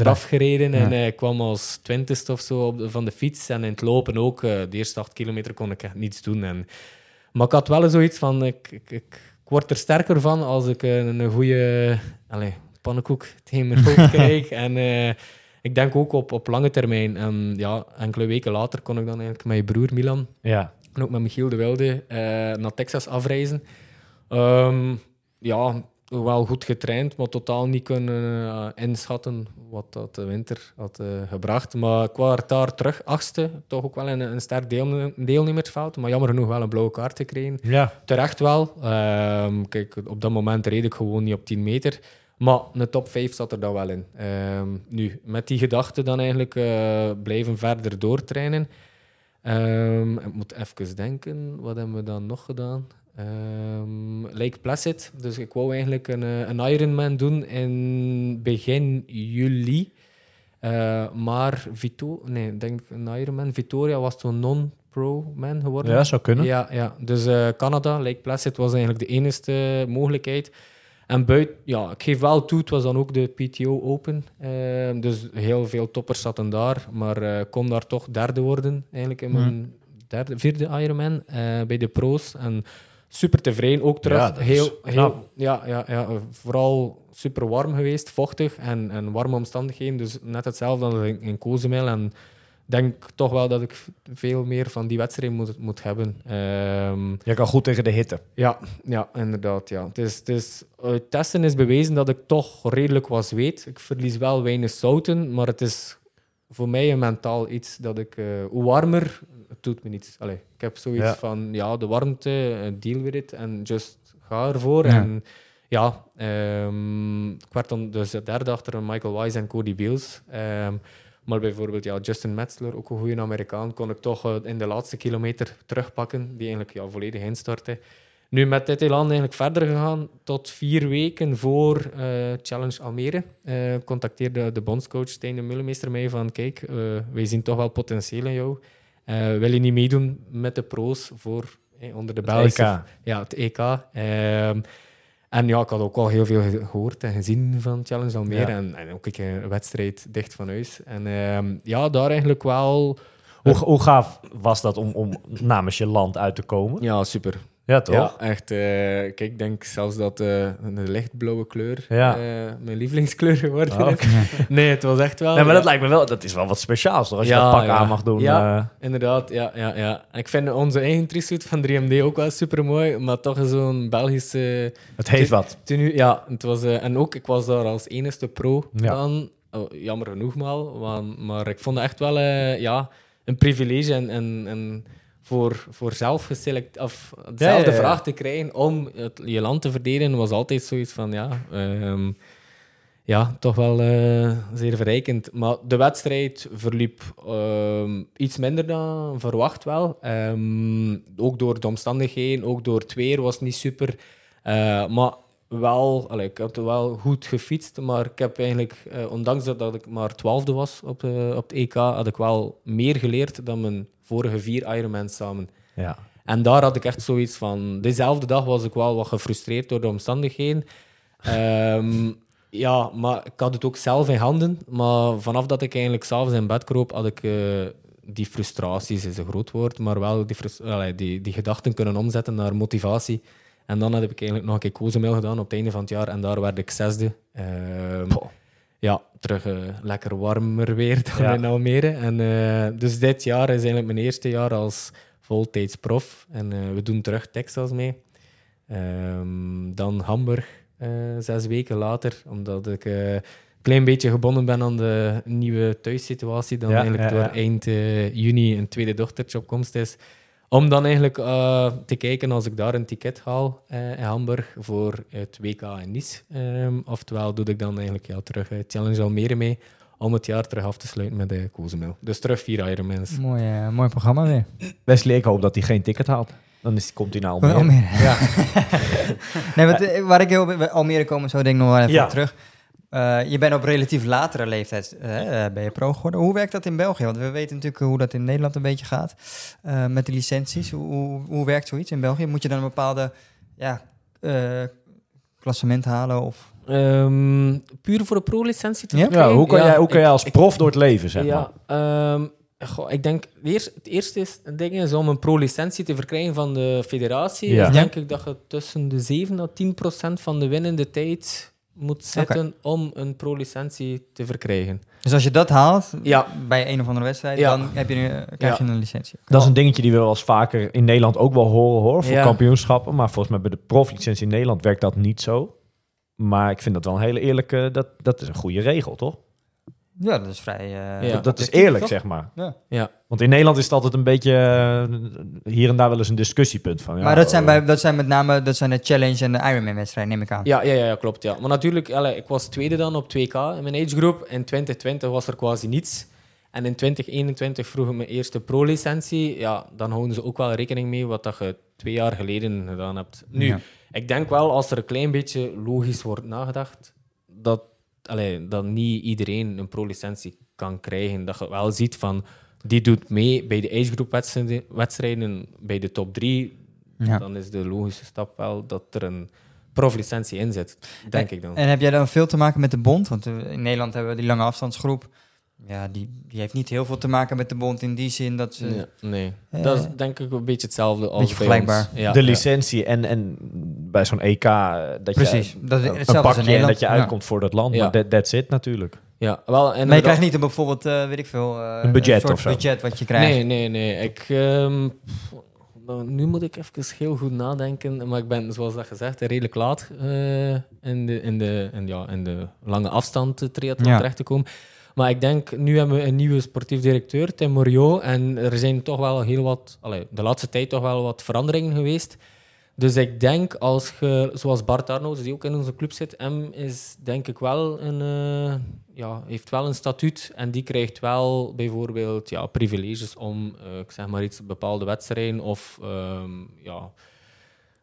eraf gereden. En Ja. ik kwam als twintigste of zo op de- van de fiets en in het lopen ook. de eerste acht kilometer kon ik echt niets doen. En, maar ik had wel zoiets van, ik, ik, word er sterker van als ik eh, een goede pannenkoek tegen mijn hoofd [laughs] krijg. En ik denk ook op, op lange termijn. En ja, enkele weken later kon ik dan eigenlijk met je broer Milan Ja. en ook met Michiel de Wilde eh, naar Texas afreizen. Ehm, ja, wel goed getraind, maar totaal niet kunnen eh, inschatten wat dat de winter had eh, gebracht. Maar ik was daar terug, achtste, toch ook wel een, een sterk deel, deelnemersveld. Maar jammer genoeg wel een blauwe kaart gekregen. Ja. Terecht wel. Ehm, kijk, op dat moment reed ik gewoon niet op 10 meter. Maar een top 5 zat er dan wel in. Ehm, nu, met die gedachte dan eigenlijk eh, blijven verder doortrainen. Ehm, ik moet even denken, wat hebben we dan nog gedaan? Ehm, Lake Placid. Dus ik wou eigenlijk een, eh, een Ironman doen in begin juli. Eh, maar Vito, nee, ik denk een Ironman. Victoria was toen non-pro-man geworden. ja, zou kunnen. Ja, ja. dus Canada, Lake Placid, was eigenlijk de enige mogelijkheid. En buiten, ja, ik geef wel toe, het was dan ook de PTO Open. Eh, dus heel veel toppers zaten daar, maar eh kon daar toch derde worden, eigenlijk in mijn derde, vierde Ironman eh, bij de pro's. En super tevreden, ook terug. Ja, heel, heel, ja, ja, ja, vooral super warm geweest, vochtig en, en warme omstandigheden. Dus net hetzelfde als in, in Cozumel. En denk toch wel dat ik veel meer van die wedstrijd moet, moet hebben. Ehm, Je kan goed tegen de hitte. ja, ja, inderdaad. Ja. Het is, het is, uit testen is bewezen dat ik toch redelijk was weet. Ik verlies wel weinig zouten, maar het is voor mij een mentaal iets dat ik... eh, hoe warmer, het doet me niets. Allee, ik heb zoiets Ja. van, ja, de warmte, eh, deal with it en just ga ervoor. Ja. En ja, ehm, ik werd dan dus de derde achter Michael Wise en Cody Beals. Ehm, maar bijvoorbeeld ja, Justin Metzler, ook een goede Amerikaan, kon ik toch eh, in de laatste kilometer terugpakken, die eigenlijk ja, volledig instortte. Nu met dit elan eigenlijk verder gegaan tot vier weken voor eh, Challenge Almere. Eh, contacteerde de bondscoach Stijn de Mullemeester mij van kijk, eh, wij zien toch wel potentieel in jou. Wil je niet meedoen met de pro's voor eh, onder de Belgische... EK. Ja, het EK. En ja, ik had ook al heel veel gehoord en gezien van Challenge Almere. Ja. En, en ook een wedstrijd dicht van huis. En ehm, ja, daar eigenlijk wel... Hoe, hoe gaaf was dat om, om namens je land uit te komen? Ja, super. Ja, toch? Ja, echt. eh, kijk, ik denk zelfs dat eh, een lichtblauwe kleur Ja. eh, mijn lievelingskleur geworden Oh, is. [laughs] Nee, het was echt wel... Nee, maar dat lijkt me wel, dat is wel wat speciaals, toch? Als je dat pak aan mag doen. Ja. Inderdaad, ja, ja, ja. Ik vind onze eigen trisuit van 3MD ook wel super mooi, maar toch zo'n Belgische het heeft wat. tenue. Ja, het was, en ook, ik was daar als enigste pro dan. Oh, jammer genoeg maar, want, maar ik vond het echt wel ja, een privilege en, en, en voor, voor zelf geselect, of dezelfde Ja, ja, ja. vraag te krijgen om het, je land te verdedigen, was altijd zoiets van ja. ehm, ja, toch wel eh, zeer verrijkend. Maar de wedstrijd verliep ehm, iets minder dan verwacht wel. Ehm, ook door de omstandigheden, ook door het weer was niet super. Eh, maar wel, allee, ik heb wel goed gefietst, maar ik heb eigenlijk, eh, ondanks dat, dat ik maar twaalfde was op, de, op het EK, had ik wel meer geleerd dan mijn vorige vier Ironmans samen. Ja. En daar had ik echt zoiets van... Dezelfde dag was ik wel wat gefrustreerd door de omstandigheden. [laughs] Ehm, ja, maar ik had het ook zelf in handen. Maar vanaf dat ik eigenlijk s'avonds in bed kroop, had ik... eh, die frustraties is een groot woord, maar wel die, allee, die, die gedachten kunnen omzetten naar motivatie. En dan heb ik eigenlijk nog een keer Cozumel gedaan op het einde van het jaar. En daar werd ik zesde. Ehm, ja, terug eh, lekker warmer weer [laughs] dan Ja. in Almere. En, eh, dus dit jaar is eigenlijk mijn eerste jaar als voltijds prof. En eh, we doen terug Texas mee. Ehm, dan Hamburg, zes weken later, omdat ik een klein beetje gebonden ben aan de nieuwe thuissituatie. Dan Ja, eigenlijk door eind juni een tweede dochtertje op komst is. Om dan eigenlijk eh, te kijken als ik daar een ticket haal eh, in Hamburg voor het WK in Nice. Ehm, oftewel doe ik dan eigenlijk ja, terug eh, Challenge Almere mee om het jaar terug af te sluiten met de Cozumel. Dus terug vier Ironmans. Mooi, eh, mooi programma weer. Wesley, ik hoop dat hij geen ticket haalt. Dan is, komt hij naar Almere. Almere. Ja. [laughs] nee, wat, eh, waar ik heel Almere komen, zo denk ik nog wel even Ja. terug. Eh, je bent op relatief latere leeftijd eh, eh, ben je pro geworden. Hoe werkt dat in België? Want we weten natuurlijk hoe dat in Nederland een beetje gaat eh, met de licenties. Hoe, hoe, hoe werkt zoiets in België? Moet je dan een bepaalde ja, eh, klassement halen? Of... Ehm, puur voor een pro-licentie te Ja? verkrijgen? Ja, hoe kan, jij, hoe kan ik- jij als ik- prof door het leven, zeg maar? ja, ehm, goh, ik denk, eerst, het eerste is, ding is om een pro-licentie te verkrijgen van de federatie. Ja. Is denk ik dat je tussen de 7 en 10 procent van de winnende tijd moet zitten om een pro-licentie te verkrijgen. Dus als je dat haalt Ja. bij een of andere wedstrijd, Ja. dan heb je, nu- krijg je een licentie. Dat is een dingetje die we wel eens vaker in Nederland ook wel horen, hoor. Voor Ja. kampioenschappen. Maar volgens mij bij de proflicentie in Nederland werkt dat niet zo. Maar ik vind dat wel een hele eerlijke... Dat, dat is een goede regel, toch? Ja, dat is vrij... eh, Ja. dat, dat is eerlijk, zeg maar. Ja. Ja. Want in Nederland is het altijd een beetje... eh, hier en daar wel eens een discussiepunt van. ja, maar dat zijn, bij, dat zijn met name dat zijn de Challenge en de Ironman-wedstrijd, neem ik aan. Ja, ja, ja, ja, klopt. Ja. Maar natuurlijk, allee, ik was tweede dan op 2K in mijn agegroep. In 2020 was er quasi niets. En in 2021 vroeg ik mijn eerste pro-licentie. Ja, dan houden ze ook wel rekening mee wat dat je twee jaar geleden gedaan hebt. Nu, Ja. ik denk wel, als er een klein beetje logisch wordt nagedacht, dat, allee, dat niet iedereen een pro-licentie kan krijgen. Dat je wel ziet van, die doet mee bij de agegroep wedstrijden, wedstrijden bij de top drie. Ja. Dan is de logische stap wel dat er een proflicentie in zit, denk ik dan. En heb jij dan veel te maken met de bond? Want eh, in Nederland hebben we die lange afstandsgroep. Ja, die, die heeft niet heel veel te maken met de bond in die zin dat ze... Ja, nee, Eh, dat is denk ik een beetje hetzelfde als beetje vergelijkbaar. Ja, de ja. licentie en, en bij zo'n EK... eh, Dat Precies, je, dat is een hetzelfde als in pakje en dat je Ja. uitkomt voor dat land. Ja. Maar that, that's it natuurlijk. Ja, wel, en Maar je krijgt niet een bijvoorbeeld, eh, weet ik veel... eh, Een budget soort of zo. budget wat je krijgt. Nee, nee, nee. Ik, ehm, nou, nu moet ik even heel goed nadenken. Maar ik ben, zoals dat gezegd, redelijk laat eh, in, de, in, de, in, ja, in de lange afstand eh, triathlon Ja. terecht te komen. Maar ik denk, nu hebben we een nieuwe sportief directeur, Tim Morio. En er zijn toch wel heel wat, de laatste tijd toch wel wat veranderingen geweest. Dus ik denk, als je, zoals Bart Arnouds, die ook in onze club zit, M is denk ik wel een, eh, ja, heeft wel een statuut en die krijgt wel bijvoorbeeld ja, privileges om, eh, ik zeg maar iets, bepaalde wedstrijden of ehm, ja,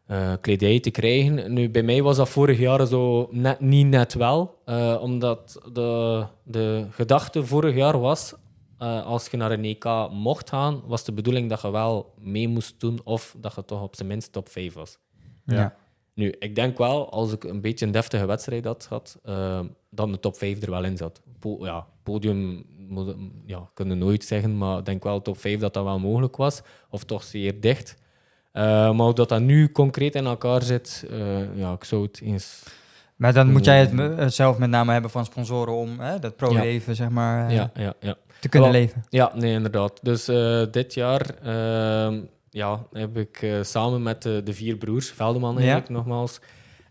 eh, kledij te krijgen. Nu, bij mij was dat vorig jaar zo net, niet net wel, eh, omdat de, de gedachte vorig jaar was, eh, als je naar een EK mocht gaan, was de bedoeling dat je wel mee moest doen of dat je toch op zijn minst top 5 was. Ja. Nu, ik denk wel, als ik een beetje een deftige wedstrijd had gehad, eh, dan de top 5 er wel in zat. Po- ja, podium moet, ja, kunnen nooit zeggen, maar ik denk wel top 5 dat dat wel mogelijk was. Of toch zeer dicht. Eh, maar hoe dat dat nu concreet in elkaar zit, eh, ja, ik zou het eens... Maar dan moet jij het eh, zelf met name hebben van sponsoren om hè, dat pro-leven, zeg maar, Ja, ja, ja. te kunnen leven. Ja, nee, inderdaad. Dus dit jaar ehm, ja, heb ik samen met de, vier broers, Veldeman eigenlijk nogmaals,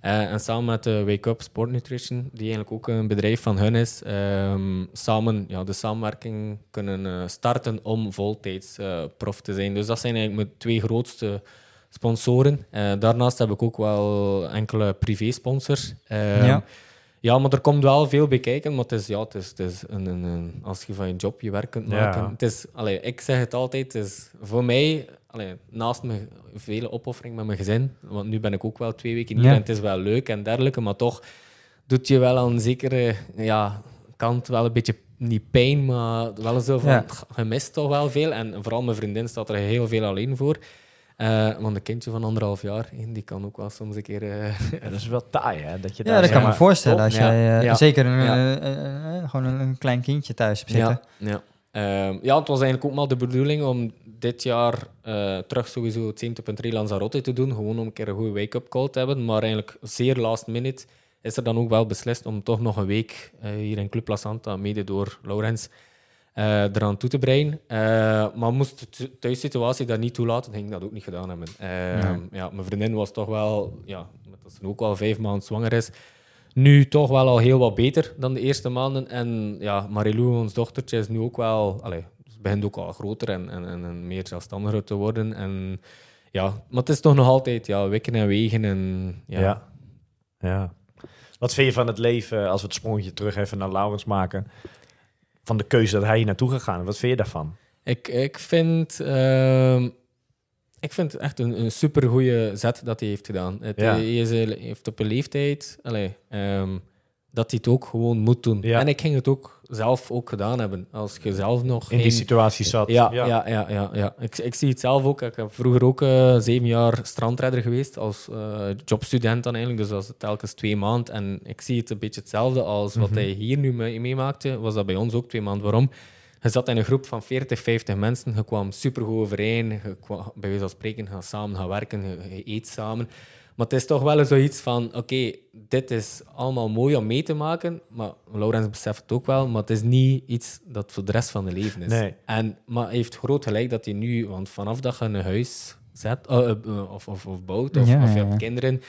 eh, en samen met de Wake Up Sport Nutrition, die eigenlijk ook een bedrijf van hun is, ehm, samen ja, de samenwerking kunnen eh, starten om voltijds eh, prof te zijn. Dus dat zijn eigenlijk mijn twee grootste sponsoren. Eh, daarnaast heb ik ook wel enkele privé-sponsors. Ehm. Ja, maar er komt wel veel bij kijken. Maar het is, ja, het is, het is een, een, een- als je van je job je werk kunt Ja. maken. Het is, allee, ik zeg het altijd, het is voor mij, allee, naast mijn vele opoffering met mijn gezin, want nu ben ik ook wel twee weken hier Ja. en het is wel leuk en dergelijke, maar toch doet je wel aan een zekere ja, kant wel een beetje, niet pijn, maar wel zo van, Ja. je mist toch wel veel. En vooral mijn vriendin staat er heel veel alleen voor. Eh, want een kindje van anderhalf jaar, [laughs] die kan ook wel soms een keer... eh, Ja, dat is wel taai, hè? Dat je Ja, daar, dat zeg kan ik me voorstellen. Als Ja. jij eh, Ja. zeker een, Ja. gewoon een, een klein kindje thuis hebt zitten. Ja, ja. Ehm, ja, het was eigenlijk ook maar de bedoeling om dit jaar eh, terug sowieso het 70.3 Lanzarote te doen. Gewoon om een keer een goede wake-up call te hebben. Maar eigenlijk zeer last minute is er dan ook wel beslist om toch nog een week eh, hier in Club La Santa, mede door Laurens, eraan toe te breien. Eh, maar moest de thu- thuissituatie dat niet toelaten, ging ik dat ook niet gedaan hebben. Ehm, ja, mijn vriendin was toch wel, ja, dat ze ook al vijf maanden zwanger is, nu toch wel al heel wat beter dan de eerste maanden. En ja, Marilou, ons dochtertje, is nu ook wel... Ze begint ook al groter en, en, en, en meer zelfstandiger te worden. En, ja, maar het is toch nog altijd ja, wikken en wegen. En, ja. Ja. ja. Wat vind je van het leven, als we het sprongetje terug even naar Laurens maken, van de keuze dat hij hier naartoe gegaan? Wat vind je daarvan? Ik, ik, vind, ehm, ik vind het echt een, een supergoeie zet dat hij heeft gedaan. Het, Ja. Hij is, heeft op een leeftijd allee, ehm, dat hij het ook gewoon moet doen. Ja. En ik ging het ook zelf ook gedaan hebben. Als je zelf nog In die situatie zat. Ja, ja. Ja, ja, ja, Ik, ik zie het zelf ook. Ik heb vroeger ook eh, zeven jaar strandredder geweest als eh, jobstudent dan eigenlijk. Dus dat is telkens twee maanden. En ik zie het een beetje hetzelfde als wat Mhm. hij hier nu mee- meemaakte. Was dat bij ons ook twee maanden. Waarom? Je zat in een groep van 40, 50 mensen. Je kwam supergoed overeen. Je kwam, bij wijze van spreken gaan samen gaan werken. Je, je eet samen. Maar het is toch wel zoiets van, oké, dit is allemaal mooi om mee te maken, maar Laurens beseft het ook wel, maar het is niet iets dat voor de rest van het leven is. Nee. En, maar hij heeft groot gelijk dat hij nu, want vanaf dat je een huis zet, eh, eh, of, of, of bouwt, of, Ja, of je ja, hebt ja. kinderen,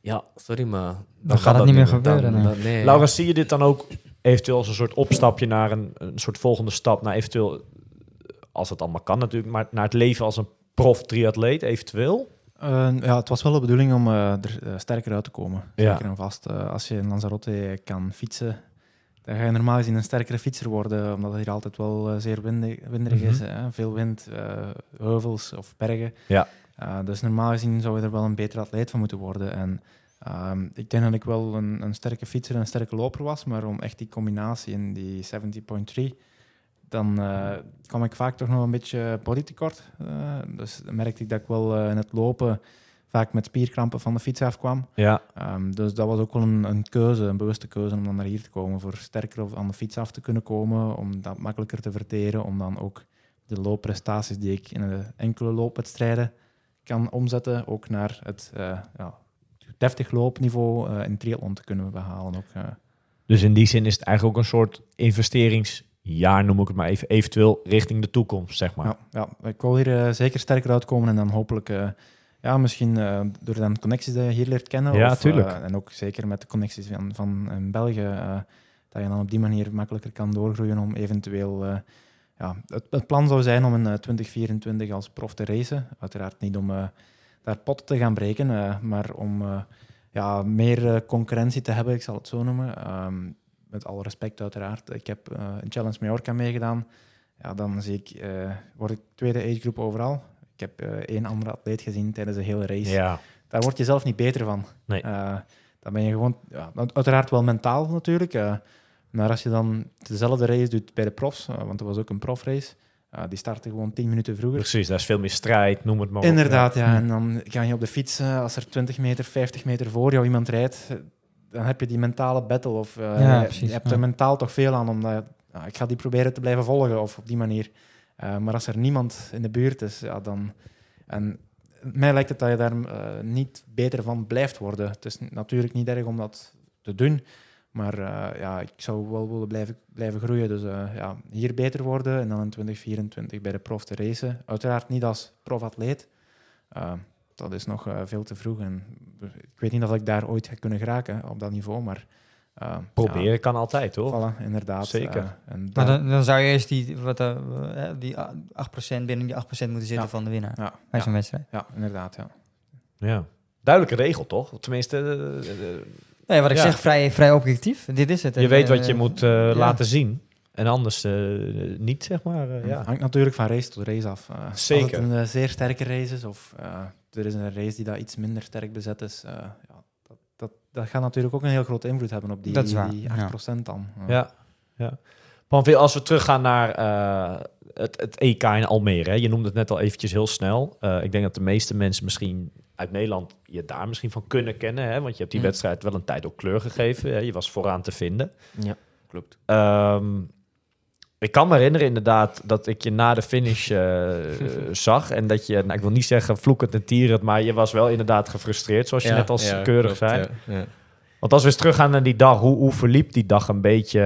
ja, sorry, maar... Dan gaat het niet meer gebeuren. Dan, nee. dan- nee. Laurens, zie je dit dan ook eventueel als een soort opstapje naar een, een soort volgende stap, naar eventueel, als het allemaal kan natuurlijk, maar naar het leven als een prof-triatleet eventueel? Eh, ja, het was wel de bedoeling om eh, er eh, sterker uit te komen. Ja. Zeker en vast. Eh, als je in Lanzarote kan fietsen, dan ga je normaal gezien een sterkere fietser worden, omdat het hier altijd wel zeer windig, winderig is. Mhm. Hè? Veel wind, heuvels of bergen. Ja. Dus normaal gezien zou je er wel een betere atleet van moeten worden. En ehm, ik denk dat ik wel een, een sterke fietser en een sterke loper was, maar om echt die combinatie in die 70.3, dan eh, kwam ik vaak toch nog een beetje bodytekort. Eh, dus dan merkte ik dat ik wel eh, in het lopen vaak met spierkrampen van de fiets afkwam. Ja, Ehm, dus dat was ook wel een, een keuze, een bewuste keuze om dan naar hier te komen. Voor sterker aan de fiets af te kunnen komen, om dat makkelijker te verteren, om dan ook de loopprestaties die ik in de enkele loopwedstrijden kan omzetten, ook naar het ja, deftig loopniveau in triathlon te kunnen behalen. Ook, dus in die zin is het eigenlijk ook een soort investeringsjaar, noem ik het maar even, eventueel richting de toekomst, zeg maar. Ja, ja, ik wil hier eh, zeker sterker uitkomen en dan hopelijk, eh, ja, misschien eh, door dan connecties die je hier leert kennen. Ja, of, tuurlijk. en ook zeker met de connecties van, van België, dat je dan op die manier makkelijker kan doorgroeien om eventueel... ja, het, het plan zou zijn om in eh, 2024 als prof te racen. Uiteraard niet om daar potten te gaan breken, maar om ja, meer concurrentie te hebben, ik zal het zo noemen. Ehm, met alle respect uiteraard. Ik heb eh, een Challenge Mallorca meegedaan. Ja, dan zie ik, eh, word ik tweede agegroep overal. Ik heb eh, één andere atleet gezien tijdens de hele race. Ja, Daar word je zelf niet beter van. Nee. Dan ben je gewoon, ja, uiteraard wel mentaal natuurlijk. maar als je dan dezelfde race doet bij de profs, want er was ook een profrace, die startte gewoon 10 minuten vroeger. precies. Daar is veel meer strijd, noem het maar op. Inderdaad, ja. En dan ga je op de fiets, als er 20 meter, 50 meter voor jou iemand rijdt, dan heb je die mentale battle. Of eh, Ja, je, precies, je hebt ja. er mentaal toch veel aan, omdat ja, ik ga die proberen te blijven volgen of op die manier. Eh, maar als er niemand in de buurt is, ja, dan... En mij lijkt het dat je daar eh, niet beter van blijft worden. Het is natuurlijk niet erg om dat te doen, maar ja, ik zou wel willen blijven, blijven groeien. Dus ja, hier beter worden en dan in 2024 bij de prof te racen. Uiteraard niet als profatleet. Dat is nog eh, veel te vroeg en ik weet niet of ik daar ooit ga kunnen geraken op dat niveau, maar... eh, Proberen kan altijd, voilà, inderdaad. Zeker. eh, en Maar dan, dan zou je eerst die, wat, die 8% binnen die 8% moeten zitten Ja. van de winnaar ja, bij ja, zo'n wedstrijd. ja, inderdaad, ja. Ja. Duidelijke regel, toch? Tenminste, Nee, wat ik Ja. zeg, vrij, vrij objectief. Dit is het. je weet wat je moet ja. laten zien. En anders eh, niet, zeg maar. eh, ja. Hangt natuurlijk van race tot race af. Zeker. Als het een zeer sterke race is, of eh, er is een race die dat iets minder sterk bezet is, eh, ja, dat, dat, dat gaat natuurlijk ook een heel grote invloed hebben op die, Dat is waar, die ja. 8% dan. Eh, Ja, ja. Pamphil, als we teruggaan naar eh, het, het EK in Almere. Hè. Je noemde het net al eventjes heel snel. Eh, ik denk dat de meeste mensen misschien uit Nederland je daar misschien van kunnen kennen. Hè? Want je hebt die Mm. wedstrijd wel een tijd ook kleur gegeven. Hè? Je was vooraan te vinden. Ja, klopt. Ehm, ik kan me herinneren inderdaad dat ik je na de finish eh, [laughs] zag. En dat je, nou, ik wil niet zeggen vloekend en tierend, maar je was wel inderdaad gefrustreerd, zoals je net als keurig klopt, zei. ja, ja. Want als we eens teruggaan naar die dag, hoe, hoe verliep die dag een beetje?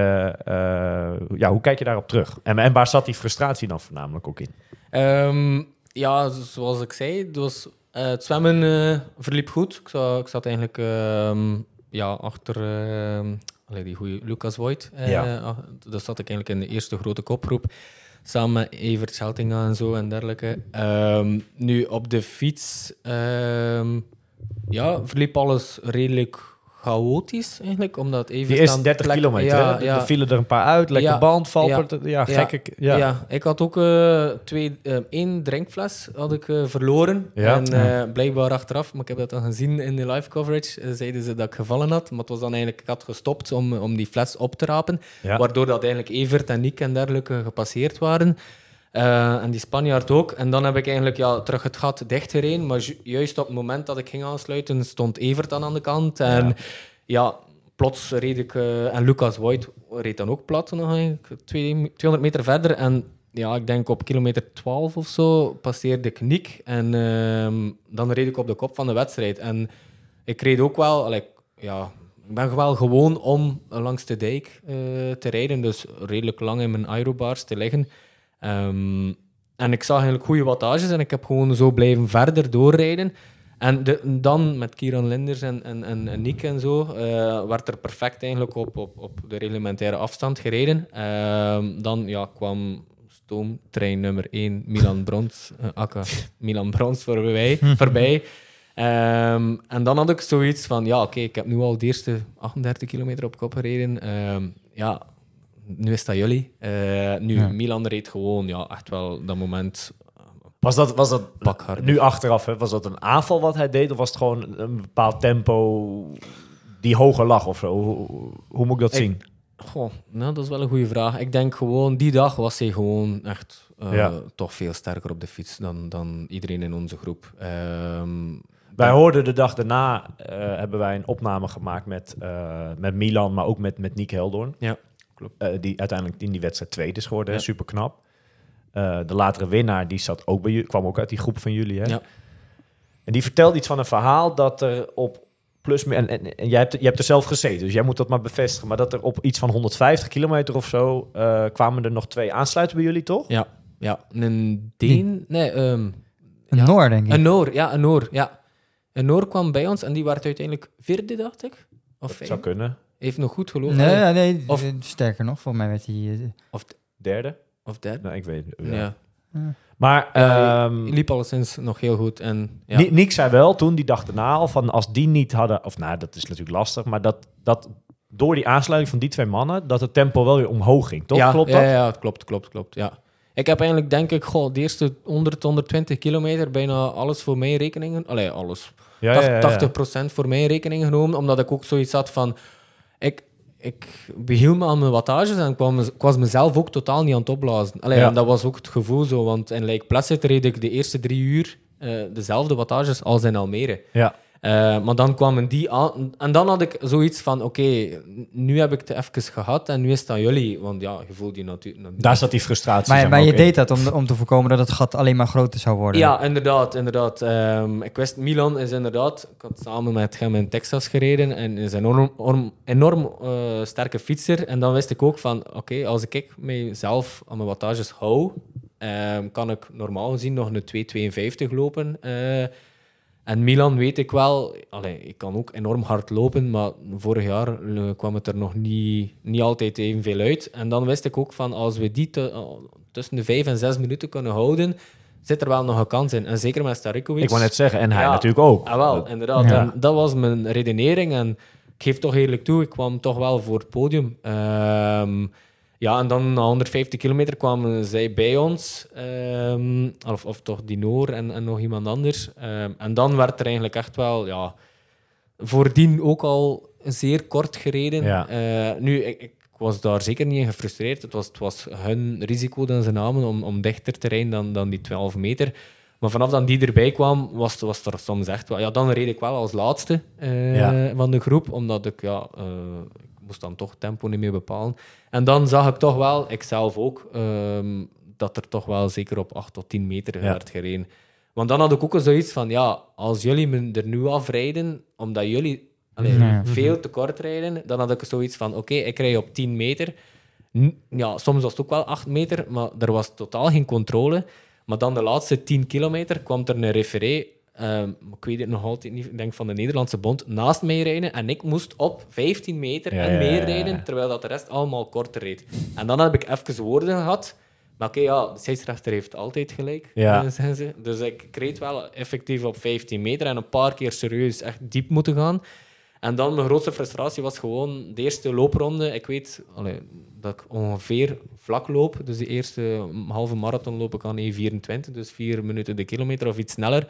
eh, ja, hoe kijk je daarop terug? En, en waar zat die frustratie dan voornamelijk ook in? Ehm, ja, zoals ik zei, het, was, eh, het zwemmen verliep goed. Ik, zat, ik zat eigenlijk ehm, ja, achter ehm, allee, die goede Lucas Voigt. eh, Ja. ah, Daar zat ik eigenlijk in de eerste grote kopgroep. Samen met Evert Scheltinga en zo en dergelijke. Ehm, nu op de fiets ehm, ja, verliep alles redelijk chaotisch eigenlijk. Omdat Evert Die eerste aan 30 plek- kilometer, ja, er vielen er een paar uit, lekker Ja, band, valpert, ja, ja, gekke... Ja. Ja. ik had ook eh, twee, eh, één drinkfles had ik, eh, verloren. Ja. En blijkbaar achteraf, maar ik heb dat dan gezien in de live coverage, zeiden ze dat ik gevallen had. Maar het was dan eigenlijk, ik had gestopt om, om die fles op te rapen. Ja. Waardoor dat eigenlijk Evert en Nick en dergelijke gepasseerd waren. Eh, en die Spanjaard ook. En dan heb ik eigenlijk ja, terug het gat dichtgereden. Maar ju- juist op het moment dat ik ging aansluiten, stond Evert dan aan de kant. En Ja. ja, plots reed ik... eh, en Lucas Voigt reed dan ook plat nog eigenlijk, twee- 200 meter verder. En ja, ik denk op kilometer 12 of zo passeerde ik Nick. En ehm, dan reed ik op de kop van de wedstrijd. En ik reed ook wel... allee, ja, ik ben wel gewoon om langs de dijk eh, te rijden. Dus redelijk lang in mijn aerobars te liggen. Ehm, en ik zag eigenlijk goede wattages en ik heb gewoon zo blijven verder doorrijden. En de, dan met Kieran Linders en, en, en, en Nick en zo, eh, werd er perfect eigenlijk op, op, op de reglementaire afstand gereden. Ehm, dan ja, kwam stoomtrein nummer 1, Milan Brons, eh, akka, [laughs] Milan Brons voorbij. [laughs] voorbij. Ehm, en dan had ik zoiets van, ja oké, ik heb nu al de eerste 38 kilometer op kop gereden. Ja, nu is dat jullie. Eh, nu, Ja. Milan reed gewoon, ja, echt wel dat moment Was dat, was dat nu achteraf, hè, was dat een aanval wat hij deed? Of was het gewoon een bepaald tempo die hoger lag of zo? Hoe, moet ik dat Ik- zien? Goh, nou, dat is wel een goede vraag. Ik denk gewoon, die dag was hij gewoon echt eh, Ja. toch veel sterker op de fiets dan, dan iedereen in onze groep. Ehm, Wij hoorden de dag daarna, eh, hebben wij een opname gemaakt met, eh, met Milan, maar ook met, met Nick Heldoorn. Ja, klopt. Eh, die uiteindelijk in die wedstrijd tweede is geworden, Ja. super knap. de latere winnaar, die zat ook bij jullie, kwam ook uit die groep van jullie. Hè? Ja. En die vertelde iets van een verhaal dat er op plus... En, en, en jij, hebt, jij hebt er zelf gezeten, dus jij moet dat maar bevestigen. Maar dat er op iets van 150 kilometer of zo eh, kwamen er nog twee aansluiten bij jullie, toch? Ja, ja. Een Deen... Nee, ehm, Een ja. Noor, denk ik. Een Noor, ja, een Noor, ja. Een Noor kwam bij ons en die werd uiteindelijk vierde, dacht ik. Of Dat zou kunnen. Heeft nog goed gelopen. Nee, ja, nee Of- sterker nog, volgens mij werd hij... eh, Of, Derde? of derde. Nou, ik weet het. Ja. Ja. Ja. Maar Ja, ehm, Die liep alleszins nog heel goed. En, ja. Ni- Nick zei wel toen, die dag daarna al, van als die niet hadden... Of nou, dat is natuurlijk lastig, maar dat, dat door die aansluiting van die twee mannen... dat het tempo wel weer omhoog ging, toch? Ja, Klopt ja, dat? Ja, het klopt, klopt, klopt. Ja. Ik heb eigenlijk, denk ik, goh, de eerste 100, 120 kilometer bijna alles voor mijn rekeningen. Allee, alles. Ja, ja, ja, ja. 80% voor mijn rekening genomen, omdat ik ook zoiets had van... Ik, ik behield me aan mijn wattages en ik, kwam, ik was mezelf ook totaal niet aan het opblazen. Allee, Ja. en dat was ook het gevoel zo, want in Lake Placid reed ik de eerste drie uur eh, dezelfde wattages als in Almere. Ja. Eh, maar dan kwamen die aan. En dan had ik zoiets van: oké, nu heb ik het even gehad en nu is het aan jullie. Want ja, je voelt je natuurlijk. Daar zat die frustratie. Maar, maar je deed dat om, om te voorkomen dat het gat alleen maar groter zou worden. Ja, inderdaad. inderdaad. Ehm, ik wist, Milan is inderdaad... Ik had samen met hem in Texas gereden en is een enorm, enorm, enorm eh, sterke fietser. En dan wist ik ook van, oké, als ik mijzelf aan mijn wattages hou, ehm, kan ik normaal gezien nog een 2,52 lopen. eh. En Milan weet ik wel, allee, ik kan ook enorm hard lopen, maar vorig jaar eh, kwam het er nog niet, niet altijd evenveel uit. En dan wist ik ook van, als we die te- eh, tussen de 5 en 6 minuten kunnen houden, zit er wel nog een kans in. En zeker met Starikovic. Ik wou net zeggen, en hij Ja. natuurlijk ook. Ah, wel, inderdaad. Ja. En dat was mijn redenering. En ik geef toch eerlijk toe, ik kwam toch wel voor het podium. Ehm, ja, en dan na 150 kilometer kwamen zij bij ons. ehm, of, of toch Dinoor en, en nog iemand anders. Ehm, en dan werd er eigenlijk echt wel... Ja, voordien ook al zeer kort gereden. Ja. Eh, nu, ik, ik was daar zeker niet in gefrustreerd. Het was, het was hun risico dat ze namen om, om dichter te rijden dan, dan die 12 meter. Maar vanaf dat die erbij kwam, was, was er soms echt wel... Ja, dan reed ik wel als laatste eh, Ja. van de groep, omdat ik... Ja, eh, moest dan toch tempo niet meer bepalen. En dan zag ik toch wel, ik zelf ook, ehm, dat er toch wel zeker op 8 tot 10 meter Ja. werd gereden. Want dan had ik ook zoiets van, ja, als jullie me er nu afrijden, omdat jullie allee, veel te kort rijden, dan had ik zoiets van, oké, ik rij op 10 meter. Ja, soms was het ook wel 8 meter, maar er was totaal geen controle. Maar dan de laatste 10 kilometer kwam er een referee, ehm, ik weet het nog altijd niet, ik denk van de Nederlandse bond, naast mij rijden. En ik moest op 15 meter Ja, en meer rijden, terwijl dat de rest allemaal korter reed. En dan heb ik even woorden gehad. Maar oké, ja, de scheidsrechter heeft altijd gelijk, Ja. eh, zeggen ze. Dus ik ik reed wel effectief op 15 meter en een paar keer serieus echt diep moeten gaan. En dan mijn grootste frustratie was gewoon de eerste loopronde. Ik weet allee, dat ik ongeveer vlak loop. Dus de eerste halve marathon loop ik aan 1,24, dus 4 minuten de kilometer of iets sneller.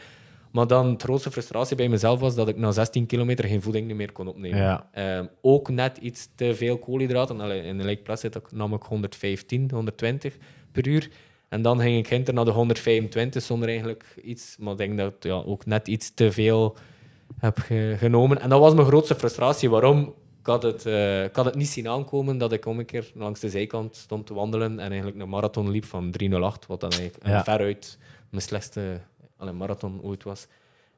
Maar dan de grootste frustratie bij mezelf was dat ik na 16 kilometer geen voeding meer kon opnemen. Ja. Ehm, ook net iets te veel koolhydraten. Allee, in de Lake Placid nam ik 115, 120 per uur. En dan ging ik hinter naar de 125 zonder eigenlijk iets. Maar ik denk dat ik ja, ook net iets te veel heb ge- genomen. En dat was mijn grootste frustratie. Waarom? Ik had, het, eh, ik had het niet zien aankomen dat ik om een keer langs de zijkant stond te wandelen en eigenlijk een marathon liep van 308, wat dan eigenlijk Ja. veruit mijn slechtste allee, marathon ooit was.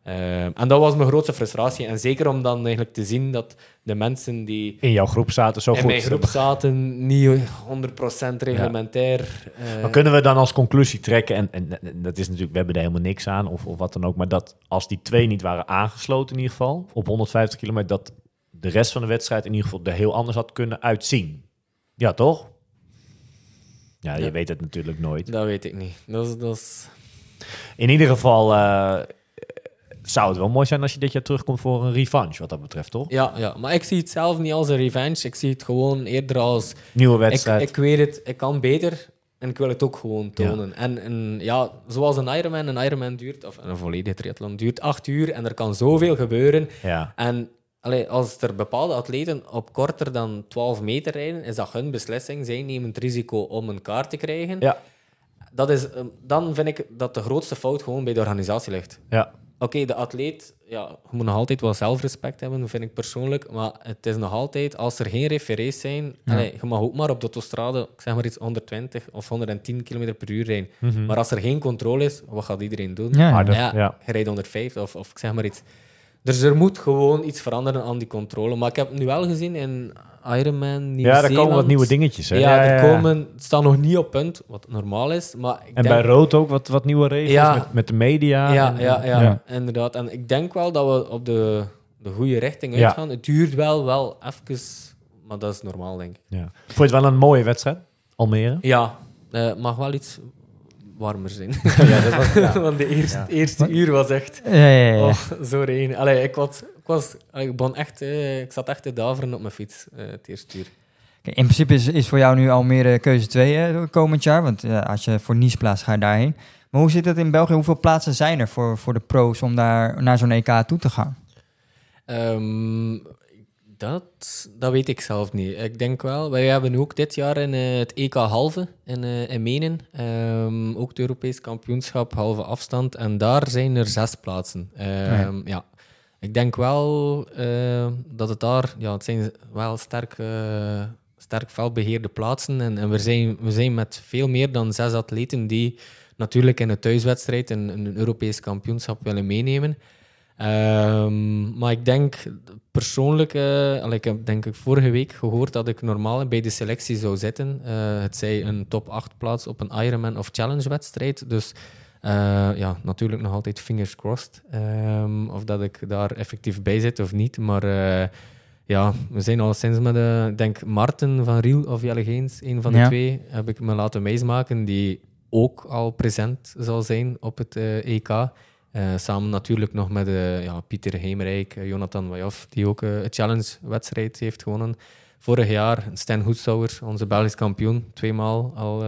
Eh, en dat was mijn grootste frustratie. En zeker om dan eigenlijk te zien dat de mensen die In jouw groep zaten zo in goed. mijn groep zaten, niet 100% reglementair. eh, Maar kunnen we dan als conclusie trekken, en, en, en dat is natuurlijk, we hebben er helemaal niks aan, of, of wat dan ook, maar dat als die twee niet waren aangesloten in ieder geval, op 150 kilometer, dat de rest van de wedstrijd in ieder geval er heel anders had kunnen uitzien. Ja, toch? Ja, je Ja. weet het natuurlijk nooit. Dat weet ik niet. Dat is, dat is... In ieder geval eh, zou het wel mooi zijn als je dit jaar terugkomt voor een revanche, wat dat betreft, toch? Ja, ja, maar ik zie het zelf niet als een revenge. Ik zie het gewoon eerder als... Nieuwe Ik, wedstrijd. ik weet het, ik kan beter en ik wil het ook gewoon tonen. En, en ja, zoals een Ironman, een Ironman duurt, of een volledige triathlon duurt acht uur en er kan zoveel gebeuren. ja. En allee, als er bepaalde atleten op korter dan 12 meter rijden, is dat hun beslissing. Zij nemen het risico om een kaart te krijgen. Ja. Dat is, eh, dan vind ik dat de grootste fout gewoon bij de organisatie ligt. Ja. Oké, de atleet, ja, je moet nog altijd wel zelfrespect hebben, vind ik persoonlijk. Maar het is nog altijd, als er geen referees zijn, allee, je mag ook maar op de autostrade, ik zeg maar iets, 120 of 110 km per uur rijden. Maar als er geen controle is, wat gaat iedereen doen? Ja. Ja, ja. je rijdt 105 of, of ik zeg maar iets. Dus er moet gewoon iets veranderen aan die controle. Maar ik heb nu wel gezien in Ironman, Nieuw Ja, er komen wat nieuwe dingetjes. Hè? Ja, er komen, het staat nog niet op punt, wat normaal is. Maar ik En denk, bij Rood ook wat, wat nieuwe regels Ja. met, met de media. ja, en- ja, ja, Ja. inderdaad. En ik denk wel dat we op de, de goede richting uitgaan. Het duurt wel, wel even, maar dat is normaal, denk ik. Ja. Vond je het wel een mooie wedstrijd? Almere? Ja, eh mag wel iets warmer zijn. [laughs] ja, dat was, Want de eerste, eerste uur was echt... Ja, ja, ja. Oh, zo regen. Allee, ik, was, ik, was, ik, begon echt, eh, ik zat echt te daveren op mijn fiets eh, het eerste uur. Kijk, in principe is, is voor jou nu Almere keuze 2 hè, komend jaar. Want als je voor Nice plaatst, ga je daarheen. Maar hoe zit het in België? Hoeveel plaatsen zijn er voor, voor de pro's om daar naar zo'n EK toe te gaan? Ehm, dat, dat weet ik zelf niet. Ik denk wel, wij hebben ook dit jaar in eh, het EK halve in, eh, in Menen, ehm, ook het Europees kampioenschap halve afstand. En daar zijn er zes plaatsen. Ehm, ja. ik denk wel eh, dat het daar, ja, het zijn wel sterk, sterk veldbeheerde plaatsen. En, en we, zijn, we zijn met veel meer dan zes atleten die natuurlijk in een thuiswedstrijd een, een Europees kampioenschap willen meenemen. Ehm, maar ik denk persoonlijk, allee, ik heb denk ik vorige week gehoord dat ik normaal bij de selectie zou zitten. Eh, het zij een top 8 plaats op een Ironman of Challenge wedstrijd. Dus eh, ja, natuurlijk nog altijd fingers crossed ehm, of dat ik daar effectief bij zit of niet. Maar ja, we zijn al sinds met, de, ik denk Marten van Riel of Jelle Geens, een van de Ja. twee, heb ik me laten meismaken, die ook al present zal zijn op het EK. Eh, samen natuurlijk nog met eh, ja, Pieter Heemrijk, eh, Jonathan Wajaf, die ook een challenge-wedstrijd heeft gewonnen. Vorig jaar Stan Hoedsauer, onze Belgisch kampioen, tweemaal al.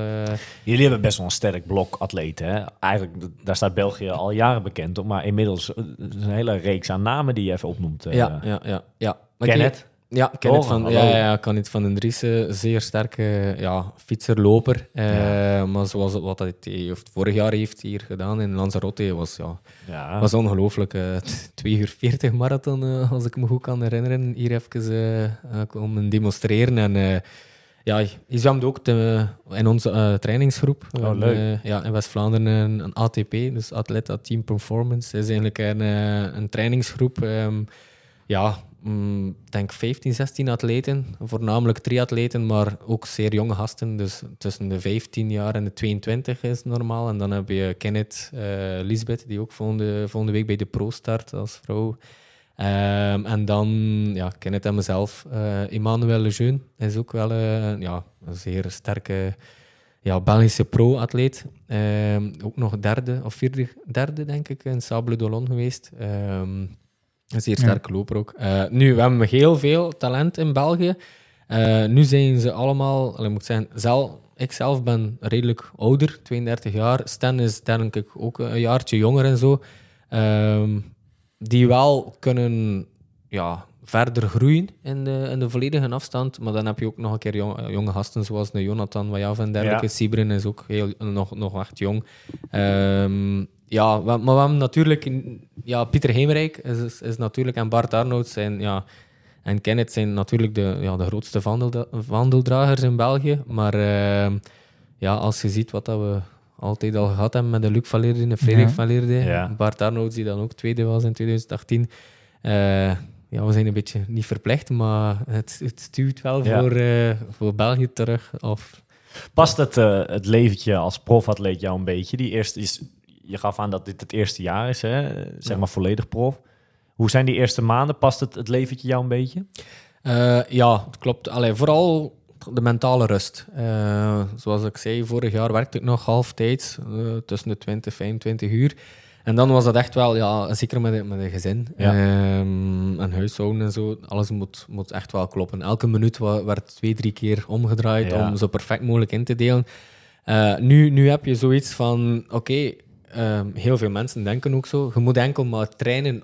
Jullie hebben best wel een sterk blok atleten. Hè? Eigenlijk, daar staat België al jaren bekend op. Maar inmiddels een hele reeks aan namen die je even opnoemt. ja, ja, ja, ja. Kenneth? Ja, Kenneth Oh, van, hallo. ja, ja, ja, Kenneth van den Driessen, zeer sterke ja, fietser, loper. Eh, Maar zoals het- wat hij heeft, vorig jaar heeft hier gedaan in Lanzarote, was, ja, Ja. was ongelooflijk. eh, [laughs] t- 2 uur 40 marathon, eh, als ik me goed kan herinneren. Hier even eh, eh, komen demonstreren. En eh, ja, hij zwemde ook te- in onze eh, trainingsgroep. Oh, leuk. eh, ja, in West-Vlaanderen een, ATP, dus Atleta Team Performance. is eigenlijk een, eh, een trainingsgroep. ehm, ja, mm, denk 15, 16 atleten. Voornamelijk triatleten, maar ook zeer jonge gasten. Dus tussen de 15 jaar en de 22 is normaal. En dan heb je Kenneth, eh Lisbeth, die ook volgende, volgende week bij de Pro start als vrouw. Ehm, en dan ja, Kenneth en mezelf. eh Emmanuel Lejeune is ook wel eh, ja, een zeer sterke ja, Belgische pro-atleet. Ehm, ook nog derde of vierde, derde denk ik, in Sable d'Olonne geweest. Ehm, een zeer sterke loper ook. Eh, nu, we hebben heel veel talent in België. Eh, nu zijn ze allemaal, ik moet zeggen, zelf, ik zelf ben redelijk ouder, 32 jaar. Stan is denk ik ook een jaartje jonger en zo. Ehm, die wel kunnen ja, verder groeien in de, in de volledige afstand. Maar dan heb je ook nog een keer jong- eh, jonge gasten zoals de Jonathan Wajav en dergelijke. Ja. Sibrin is ook heel, nog, nog echt jong. Ehm, ja, maar we hebben natuurlijk... Ja, Pieter Heemrijk is, is, is natuurlijk... En Bart Arnoud zijn... Ja, en Kenneth zijn natuurlijk de, ja, de grootste vandel, wandeldragers in België. Maar ehm, ja, als je ziet wat dat we altijd al gehad hebben met de Luc Valerde en de Frederik Ja. Bart Arnoud, die dan ook tweede was in 2018. Eh, ja, we zijn een beetje niet verplicht, maar het, het stuurt wel Ja. voor, eh, voor België terug. Of, Past het, eh, het leventje als profatleet jou een beetje? Die eerste is, je gaf aan dat dit het eerste jaar is, hè? zeg Ja. maar volledig prof. Hoe zijn die eerste maanden? Past het, het leventje jou een beetje? Eh, ja, het klopt. Allee, vooral de mentale rust. Eh, zoals ik zei, vorig jaar werkte ik nog halftijds, eh tussen de 20 25 uur. En dan was dat echt wel, ja, zeker met, een- met een gezin Ja. ehm, en huishouden en zo, alles moet, moet echt wel kloppen. Elke minuut werd twee, drie keer omgedraaid Ja. om zo perfect mogelijk in te delen. Nu, nu heb je zoiets van, oké, ehm, heel veel mensen denken ook zo, je moet enkel maar trainen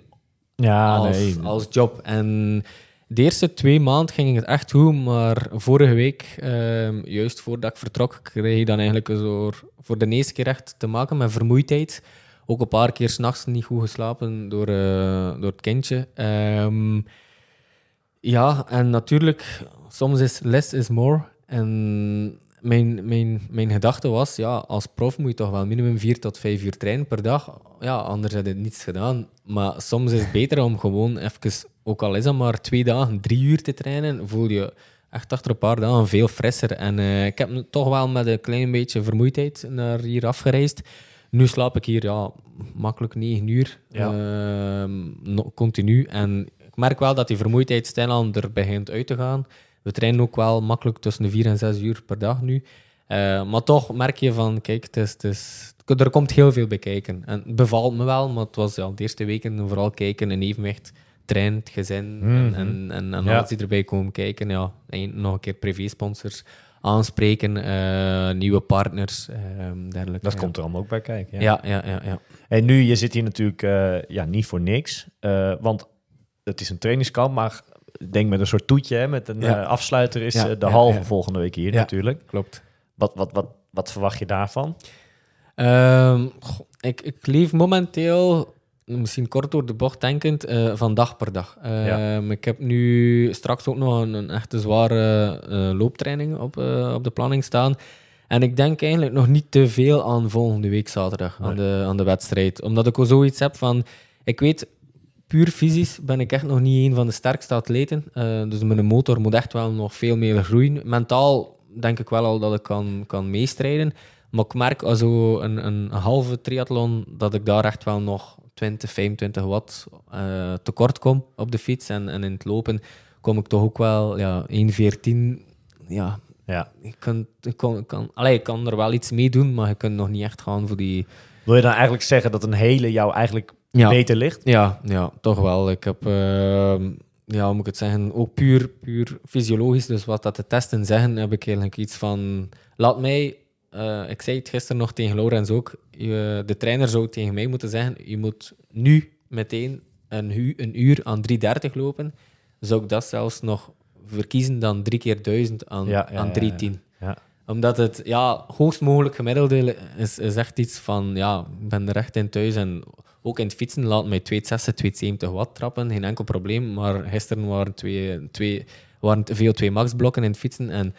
Ja, als, als job. En de eerste twee maanden ging het echt goed, maar vorige week, ehm, juist voordat ik vertrok, kreeg ik dan eigenlijk zo voor de eerste keer echt te maken met vermoeidheid. Ook een paar keer s'nachts niet goed geslapen door, eh, door het kindje. Ehm, ja, en natuurlijk, soms is less is more. En mijn, mijn, mijn gedachte was, ja, als prof moet je toch wel minimum vier tot vijf uur trainen per dag. Ja, anders heb je niets gedaan. Maar soms is het beter om gewoon even, ook al is dat maar twee dagen, drie uur te trainen, voel je echt achter een paar dagen veel frisser. En eh, ik heb toch wel met een klein beetje vermoeidheid naar hier afgereisd. Nu slaap ik hier ja, makkelijk negen uur, Ja. ehm, continu. En ik merk wel dat die vermoeidheid stilaan er begint uit te gaan. We trainen ook wel makkelijk tussen de vier en zes uur per dag nu. Eh, maar toch merk je van, kijk, het is, het is, er komt heel veel bij kijken. En het bevalt me wel, maar het was ja, de eerste weken vooral kijken in evenwicht. Trein, het gezin en, Mhm. en, en, en Ja. alles die erbij komen kijken. Ja, en nog een keer privé-sponsors aanspreken, eh, nieuwe partners, ehm dergelijke. Dat ja. komt er allemaal ook bij kijken. Ja, ja, ja. ja. En nu, je zit hier natuurlijk eh, ja, niet voor niks. want het is een trainingskamp, maar denk met een soort toetje, hè, met een Ja. eh, afsluiter is Ja, eh, de halve volgende week hier natuurlijk. Klopt. Wat, wat, wat, wat verwacht je daarvan? Ehm, ik, ik leef momenteel misschien kort door de bocht denkend, eh, van dag per dag. Ja. Ehm, Ik heb nu straks ook nog een, een echte zware looptraining op, op de planning staan. En ik denk eigenlijk nog niet te veel aan volgende week zaterdag, aan, de, aan de wedstrijd. Omdat ik al zoiets heb van... Ik weet, puur fysisch ben ik echt nog niet een van de sterkste atleten. Eh, dus mijn motor moet echt wel nog veel meer groeien. Mentaal denk ik wel al dat ik kan, kan meestrijden. Maar ik merk als zo een, een halve triathlon dat ik daar echt wel nog 20, 25 watt eh, tekort kom op de fiets. En, en in het lopen kom ik toch ook wel ja, 1,14. Ja, Ja. ik kan, ik, kan, kan, allee, ik kan er wel iets mee doen, maar je kunt nog niet echt gaan voor die... Wil je dan eigenlijk zeggen dat een hele jou eigenlijk Ja. beter ligt? Ja, ja, toch wel. Ik heb, ehm, ja, hoe moet ik het zeggen, ook puur, puur fysiologisch, dus wat dat de testen zeggen, heb ik eigenlijk iets van, laat mij, eh, ik zei het gisteren nog tegen Laurens ook, je, de trainer zou tegen mij moeten zeggen, je moet nu meteen een, hu- een uur aan 3.30 lopen, zou ik dat zelfs nog verkiezen dan drie keer duizend aan, Ja, ja, aan ja, ja. 3.10 Ja. omdat het ja, hoogst mogelijk gemiddelde is, is echt iets van, ja, ik ben er echt in thuis. En ook in het fietsen laat mij 260, 270 watt trappen, geen enkel probleem. Maar gisteren waren, twee, twee, waren het VO2 max blokken in het fietsen. En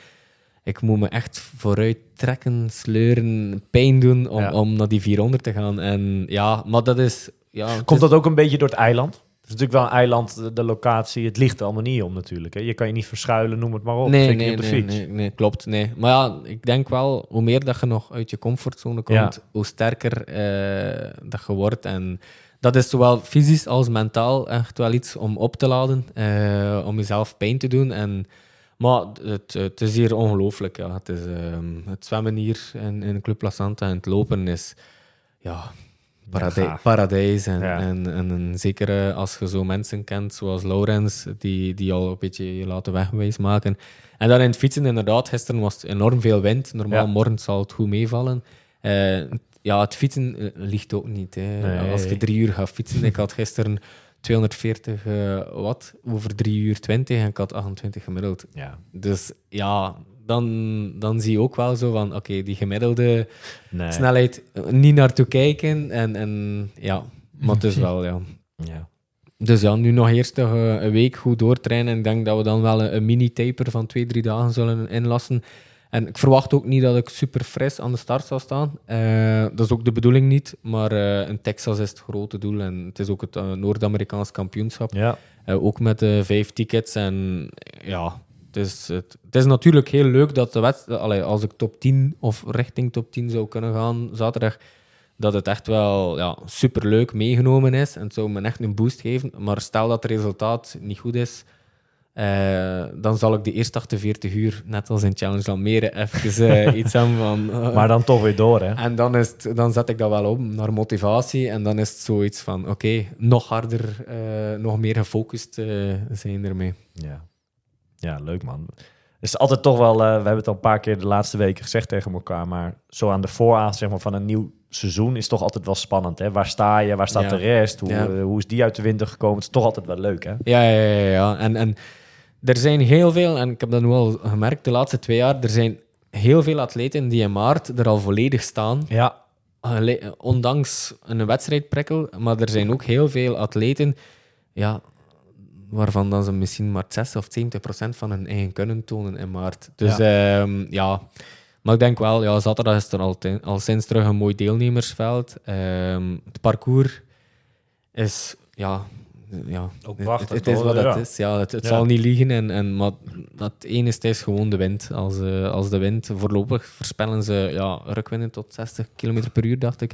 ik moet me echt vooruit trekken, sleuren, pijn doen om, Ja. om naar die 400 te gaan. En ja, maar dat is... Ja, Komt is- dat ook een beetje door het eiland? Is natuurlijk wel een eiland, de, locatie. Het ligt er allemaal niet om natuurlijk. Hè? Je kan je niet verschuilen, noem het maar op. Nee, zeker nee, niet op de nee, fiets. nee, nee, klopt. Nee. Maar ja, ik denk wel, hoe meer dat je nog uit je comfortzone komt, Ja. hoe sterker eh, dat je wordt. En dat is zowel fysisch als mentaal echt wel iets om op te laden, eh, om jezelf pijn te doen. En, maar het, het is hier ongelooflijk. Ja. Het, is, ehm, het zwemmen hier in, in Club La Santa en het lopen is ja, paradij- paradijs. En, Ja. en, en, en zeker als je zo mensen kent zoals Laurens, die, die al een beetje je laten wegwijs maken. En dan in het fietsen, inderdaad, gisteren was het enorm veel wind. Normaal morgen zal het goed meevallen. Eh, ja, het fietsen eh, ligt ook niet. Hè. Nee. Als je drie uur gaat fietsen, ik had gisteren 240 eh, watt over drie uur 20 en ik had 28 gemiddeld. Ja. Dus ja, dan, dan zie je ook wel zo van, oké, die gemiddelde Nee. snelheid eh, niet naartoe kijken. En, en ja, maar het is [laughs] wel, ja. Ja. Dus ja, nu nog eerst eh, een week goed doortrainen. Ik denk dat we dan wel een, mini-taper van twee, drie dagen zullen inlassen. En ik verwacht ook niet dat ik super fris aan de start zal staan. Eh, dat is ook de bedoeling niet. Maar eh, in Texas is het grote doel. En het is ook het Noord-Amerikaans kampioenschap. Ja. Eh, ook met de vijf tickets. En ja, is, het, het is natuurlijk heel leuk dat de wedstrijd... Als ik top 10 of richting top 10 zou kunnen gaan zaterdag... Dat het echt wel ja, superleuk meegenomen is. En het zou me echt een boost geven. Maar stel dat het resultaat niet goed is... eh, dan zal ik de eerste 48 uur, net als in Challenge Almere, even eh, [laughs] iets hebben van... eh, Maar dan toch weer door, hè? en dan, is het, dan zet ik dat wel om naar motivatie. En dan is het zoiets van: oké, nog harder, nog meer gefocust zijn ermee. Ja. Ja, leuk man. Het is altijd toch wel, eh, we hebben het al een paar keer de laatste weken gezegd tegen elkaar, maar zo aan de vooraan zeg maar, van een nieuw seizoen is toch altijd wel spannend. Hè? Waar sta je? Waar staat Ja. de rest? Hoe, Ja. eh, hoe is die uit de winter gekomen? Het is toch altijd wel leuk, hè? Ja, ja, ja. ja. En, en er zijn heel veel, en ik heb dat nu al gemerkt de laatste twee jaar, er zijn heel veel atleten die in maart er al volledig staan. Ja. Ondanks een wedstrijdprikkel, maar er zijn ook heel veel atleten ja, waarvan dan ze misschien maar 60 of 70 procent van hun eigen kunnen tonen in maart. Dus ja, ja. maar ik denk wel, ja, zaterdag is er al, al sinds terug een mooi deelnemersveld. Ehm, het parcours is, ja... Ja, Ook het- prachtig, Het, het is wat Ja. het is. Ja, het het Ja. zal niet liegen. En, en, maar het ene is gewoon de wind. Als, eh, als de wind voorlopig voorspellen ze ja, rukwinden tot 60 km per uur, dacht ik.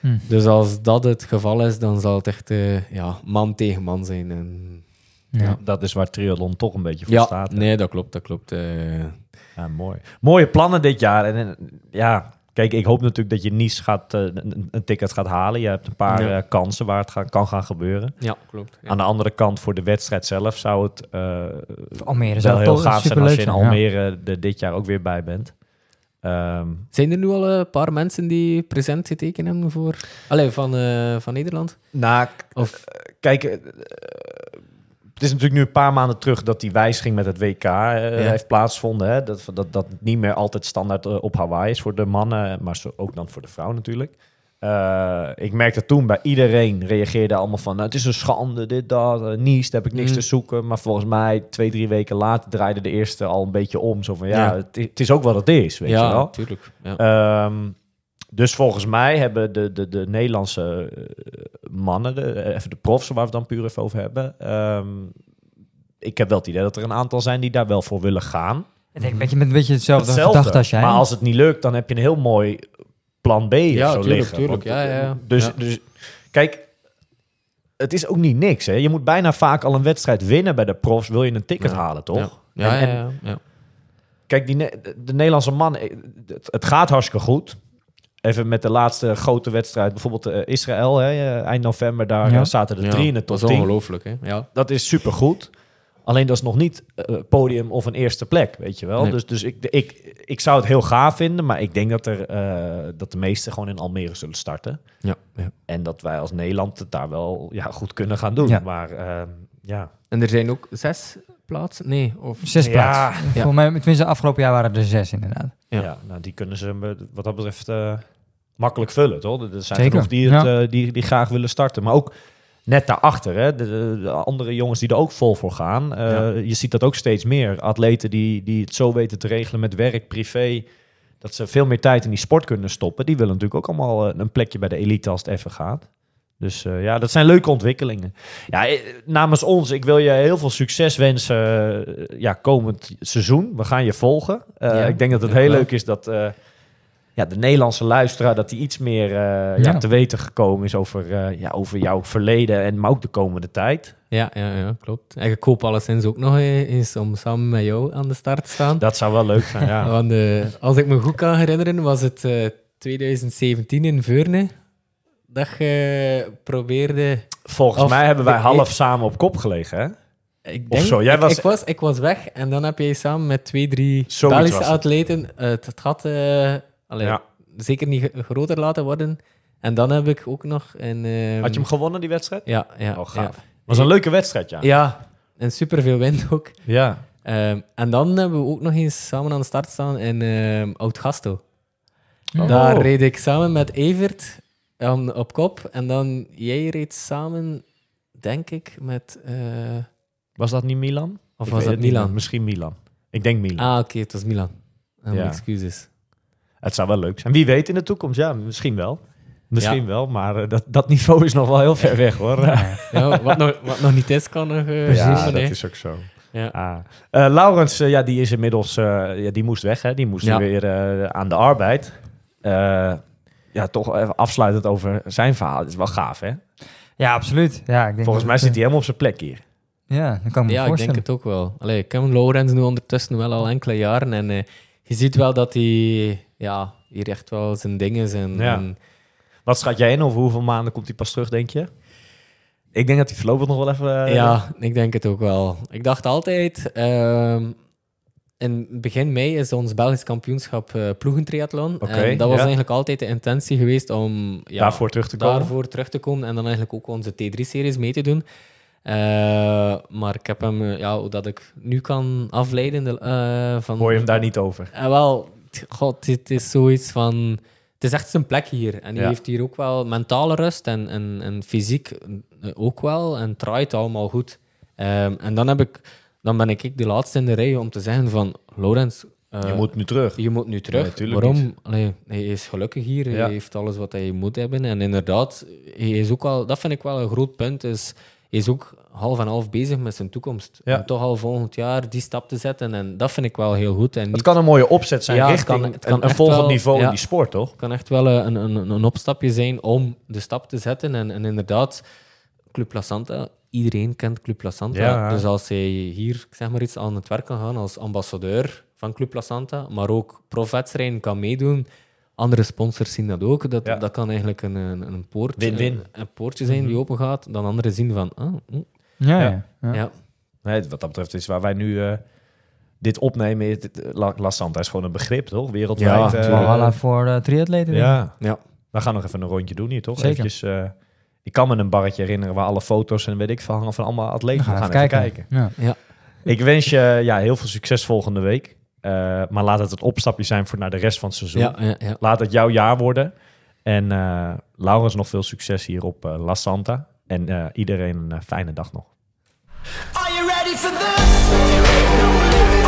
Hm. Dus als dat het geval is, dan zal het echt eh, ja, man tegen man zijn. En, Ja. Dat is waar triathlon toch een beetje voor ja, staat. hè? nee, dat klopt. Dat klopt. eh. Ja, mooi. Mooie plannen dit jaar. En, en, ja, kijk, ik hoop natuurlijk dat je Nice gaat, eh, een, een ticket gaat halen. Je hebt een paar Ja. eh, kansen waar het gaan, kan gaan gebeuren. ja, klopt. Ja. Aan de andere kant, voor de wedstrijd zelf zou het eh, Almere wel zou heel toch gaaf zijn als je in ja. Almere er dit jaar ook weer bij bent. Ehm, Zijn er nu al een paar mensen die present getekend hebben voor... Allee, van, eh, van Nederland? nou, Of... kijk, het is natuurlijk nu een paar maanden terug dat die wijziging met het WK eh, heeft plaatsgevonden. Hè? Dat, dat dat niet meer altijd standaard eh, op Hawaii is voor de mannen, maar zo, ook dan voor de vrouwen natuurlijk. Eh, ik merkte toen bij iedereen reageerde allemaal van... Nou, het is een schande, dit, dat, uh, daar heb ik niks Mm. te zoeken. Maar volgens mij, twee, drie weken later draaide de eerste al een beetje om. Zo van, ja, Ja. Het, is, het is ook wat het is, weet je ja, wel. natuurlijk. Ja. Ehm, dus volgens mij hebben de, de, de Nederlandse eh, mannen, de, eh, even de profs waar we het dan puur even over hebben. ehm, ik heb wel het idee dat er een aantal zijn die daar wel voor willen gaan. Ik denk een beetje met een beetje hetzelfde, Hetzelfde. gedachte als jij. Maar als het niet lukt, dan heb je een heel mooi plan B Ja, zo tuurlijk, liggen. tuurlijk. Want, Ja, ja, ja. Dus, Ja. dus kijk, het is ook niet niks. Hè? Je moet bijna vaak al een wedstrijd winnen bij de profs. Wil je een ticket Ja. halen, toch? Ja, ja, En- ja, ja, ja. Kijk, die, de, de Nederlandse man, eh, het, het gaat hartstikke goed. Even met de laatste grote wedstrijd, bijvoorbeeld eh, Israël, hè, eh, eind november, daar Ja. eh, zaten de Ja, drie in de top Dat is 10. ongelooflijk, hè? Ja. Dat is supergoed. Alleen dat is nog niet podium of een eerste plek, weet je wel. Nee. Dus, dus ik, ik, ik zou het heel gaaf vinden, maar ik denk dat, er, eh, dat de meesten gewoon in Almere zullen starten. Ja, ja. En dat wij als Nederland het daar wel ja, goed kunnen gaan doen. Ja. Maar ehm, ja, En er zijn ook zes plaatsen? Nee, of... Zes Ja. plaatsen. Ja. Voor mij, tenminste, afgelopen jaar waren er zes inderdaad. Ja. Ja. nou, die kunnen ze wat dat betreft eh, makkelijk vullen, toch? Er zijn Zeker, genoeg die, het, ja. die, die graag willen starten. Maar ook net daarachter, hè, de, de, de andere jongens die er ook vol voor gaan. Eh, Ja. Je ziet dat ook steeds meer. Atleten die, die het zo weten te regelen met werk, privé... dat ze veel meer tijd in die sport kunnen stoppen. Die willen natuurlijk ook allemaal eh, een plekje bij de elite als het even gaat. Dus eh, ja, dat zijn leuke ontwikkelingen. Ja, namens ons, ik wil je heel veel succes wensen ja, komend seizoen. We gaan je volgen. Ja, ik denk dat het heel leuk is dat ja, de Nederlandse luisteraar... dat die iets meer eh, ja. Ja. te weten gekomen is over, eh, ja, over jouw verleden... en maar ook de komende tijd. Ja, ja, ja, klopt. En ik hoop alleszins ook nog eens om samen met jou aan de start te staan. Dat zou wel leuk zijn, ja. [laughs] Want eh, als ik me goed kan herinneren, was het eh, 2017 in Veurne dat je probeerde... Volgens mij hebben wij ik- half samen op kop gelegen, hè? Ik Of denk, zo, jij ik, was- ik, was, ik was weg en dan heb jij samen met twee, drie Belgische atleten het, het gat eh, allee, Ja. zeker niet groter laten worden. En dan heb ik ook nog een... ehm, Had je hem gewonnen, die wedstrijd? Ja, ja. Oh, gaaf. ja. was een leuke wedstrijd, ja. Ja, en superveel wind ook. Ja. Ehm, en dan hebben we ook nog eens samen aan de start staan in ehm Oud-Gastel. Oh. Daar reed ik samen met Evert um, op kop. En dan jij reed samen, denk ik, met... eh, Was dat niet Milan? of Ik was dat niet Milan? Misschien Milan. Ik denk Milan. Ah, oké, het was Milan. Ah, Ja. excuses. Het zou wel leuk zijn. Wie weet in de toekomst, ja, misschien wel. Misschien Ja. wel, maar eh, dat, dat niveau is nog wel heel ver weg, hoor. Ja, wat, nog, wat nog niet is, kan nog... eh, ja, dat is ook zo. Ja. Ah. Eh, Laurens, ja, die is inmiddels, eh, ja, die moest weg, hè. Die moest Ja. weer eh, aan de arbeid. Eh, ja, toch even afsluitend over zijn verhaal. Het is wel gaaf, hè? Ja, absoluut. Ja, ik denk Volgens mij zit hij helemaal op zijn plek hier. Ja, dat kan ik me Ja, ik denk voorstellen. het ook wel. Allee, ik ken Lorenz nu ondertussen wel al enkele jaren. En je ziet wel dat hij ja, hier echt wel zijn ding is. En, Ja. en Wat schat jij in? Over hoeveel maanden komt hij pas terug, denk je? Ik denk dat hij voorlopig nog wel even... Ja, ik denk het ook wel. Ik dacht altijd, ehm, in begin mei is ons Belgisch kampioenschap eh ploegentriathlon. Oké, en dat was ja. eigenlijk altijd de intentie geweest om ja, daarvoor terug te komen. daarvoor terug te komen en dan eigenlijk ook onze T3-series mee te doen. Eh, maar ik heb hem, eh, ja, hoe dat ik nu kan afleiden de, eh, van... Hoor je hem daar niet over? Eh, wel, god, het is zoiets van... Het is echt zijn plek hier. En hij Ja. heeft hier ook wel mentale rust en, en, en fysiek ook wel. En het draait allemaal goed. Ehm, en dan, heb ik, dan ben ik de laatste in de rij om te zeggen van... Laurens, eh, je moet nu terug. je moet nu terug. Nee, Waarom? Allee, hij is gelukkig hier. Ja. Hij heeft alles wat hij moet hebben. En inderdaad, hij is ook wel, dat vind ik wel een groot punt. Is, is ook half en half bezig met zijn toekomst. Ja. Om toch al volgend jaar die stap te zetten. En dat vind ik wel heel goed. En Het kan een mooie opzet zijn Ja, het richting kan- het kan een, volgend wel- niveau in die sport, toch? kan echt wel een, een, een opstapje zijn om de stap te zetten. En, en inderdaad, Club La Santa, iedereen kent Club La Santa. Ja. Dus als hij hier zeg maar iets aan het werk kan gaan als ambassadeur van Club La Santa, maar ook profwedstrijden kan meedoen, andere sponsors zien dat ook. Dat, Ja. dat kan eigenlijk een, een, een, een, een poortje zijn die open gaat. Dan anderen zien van, ah, hm, Ja, Ja. ja. ja. ja. Nee, wat dat betreft is waar wij nu eh, dit opnemen. is dit- La, La Santa is gewoon een begrip, toch? Wereldwijd. Ja, eh, voor de triatleten. ja. Ja. We gaan nog even een rondje doen hier, toch? Zeker. Eventjes, eh, ik kan me een barretje herinneren waar alle foto's en weet ik veel hangen van allemaal atleten. We gaan even even kijken. kijken. Ja. Ik wens je ja, heel veel succes volgende week. Eh, maar laat het het opstapje zijn voor naar de rest van het seizoen. Ja, ja, ja. Laat het jouw jaar worden. En eh Laurens nog veel succes hier op eh, La Santa. En eh, iedereen een fijne dag nog. Are you ready for this?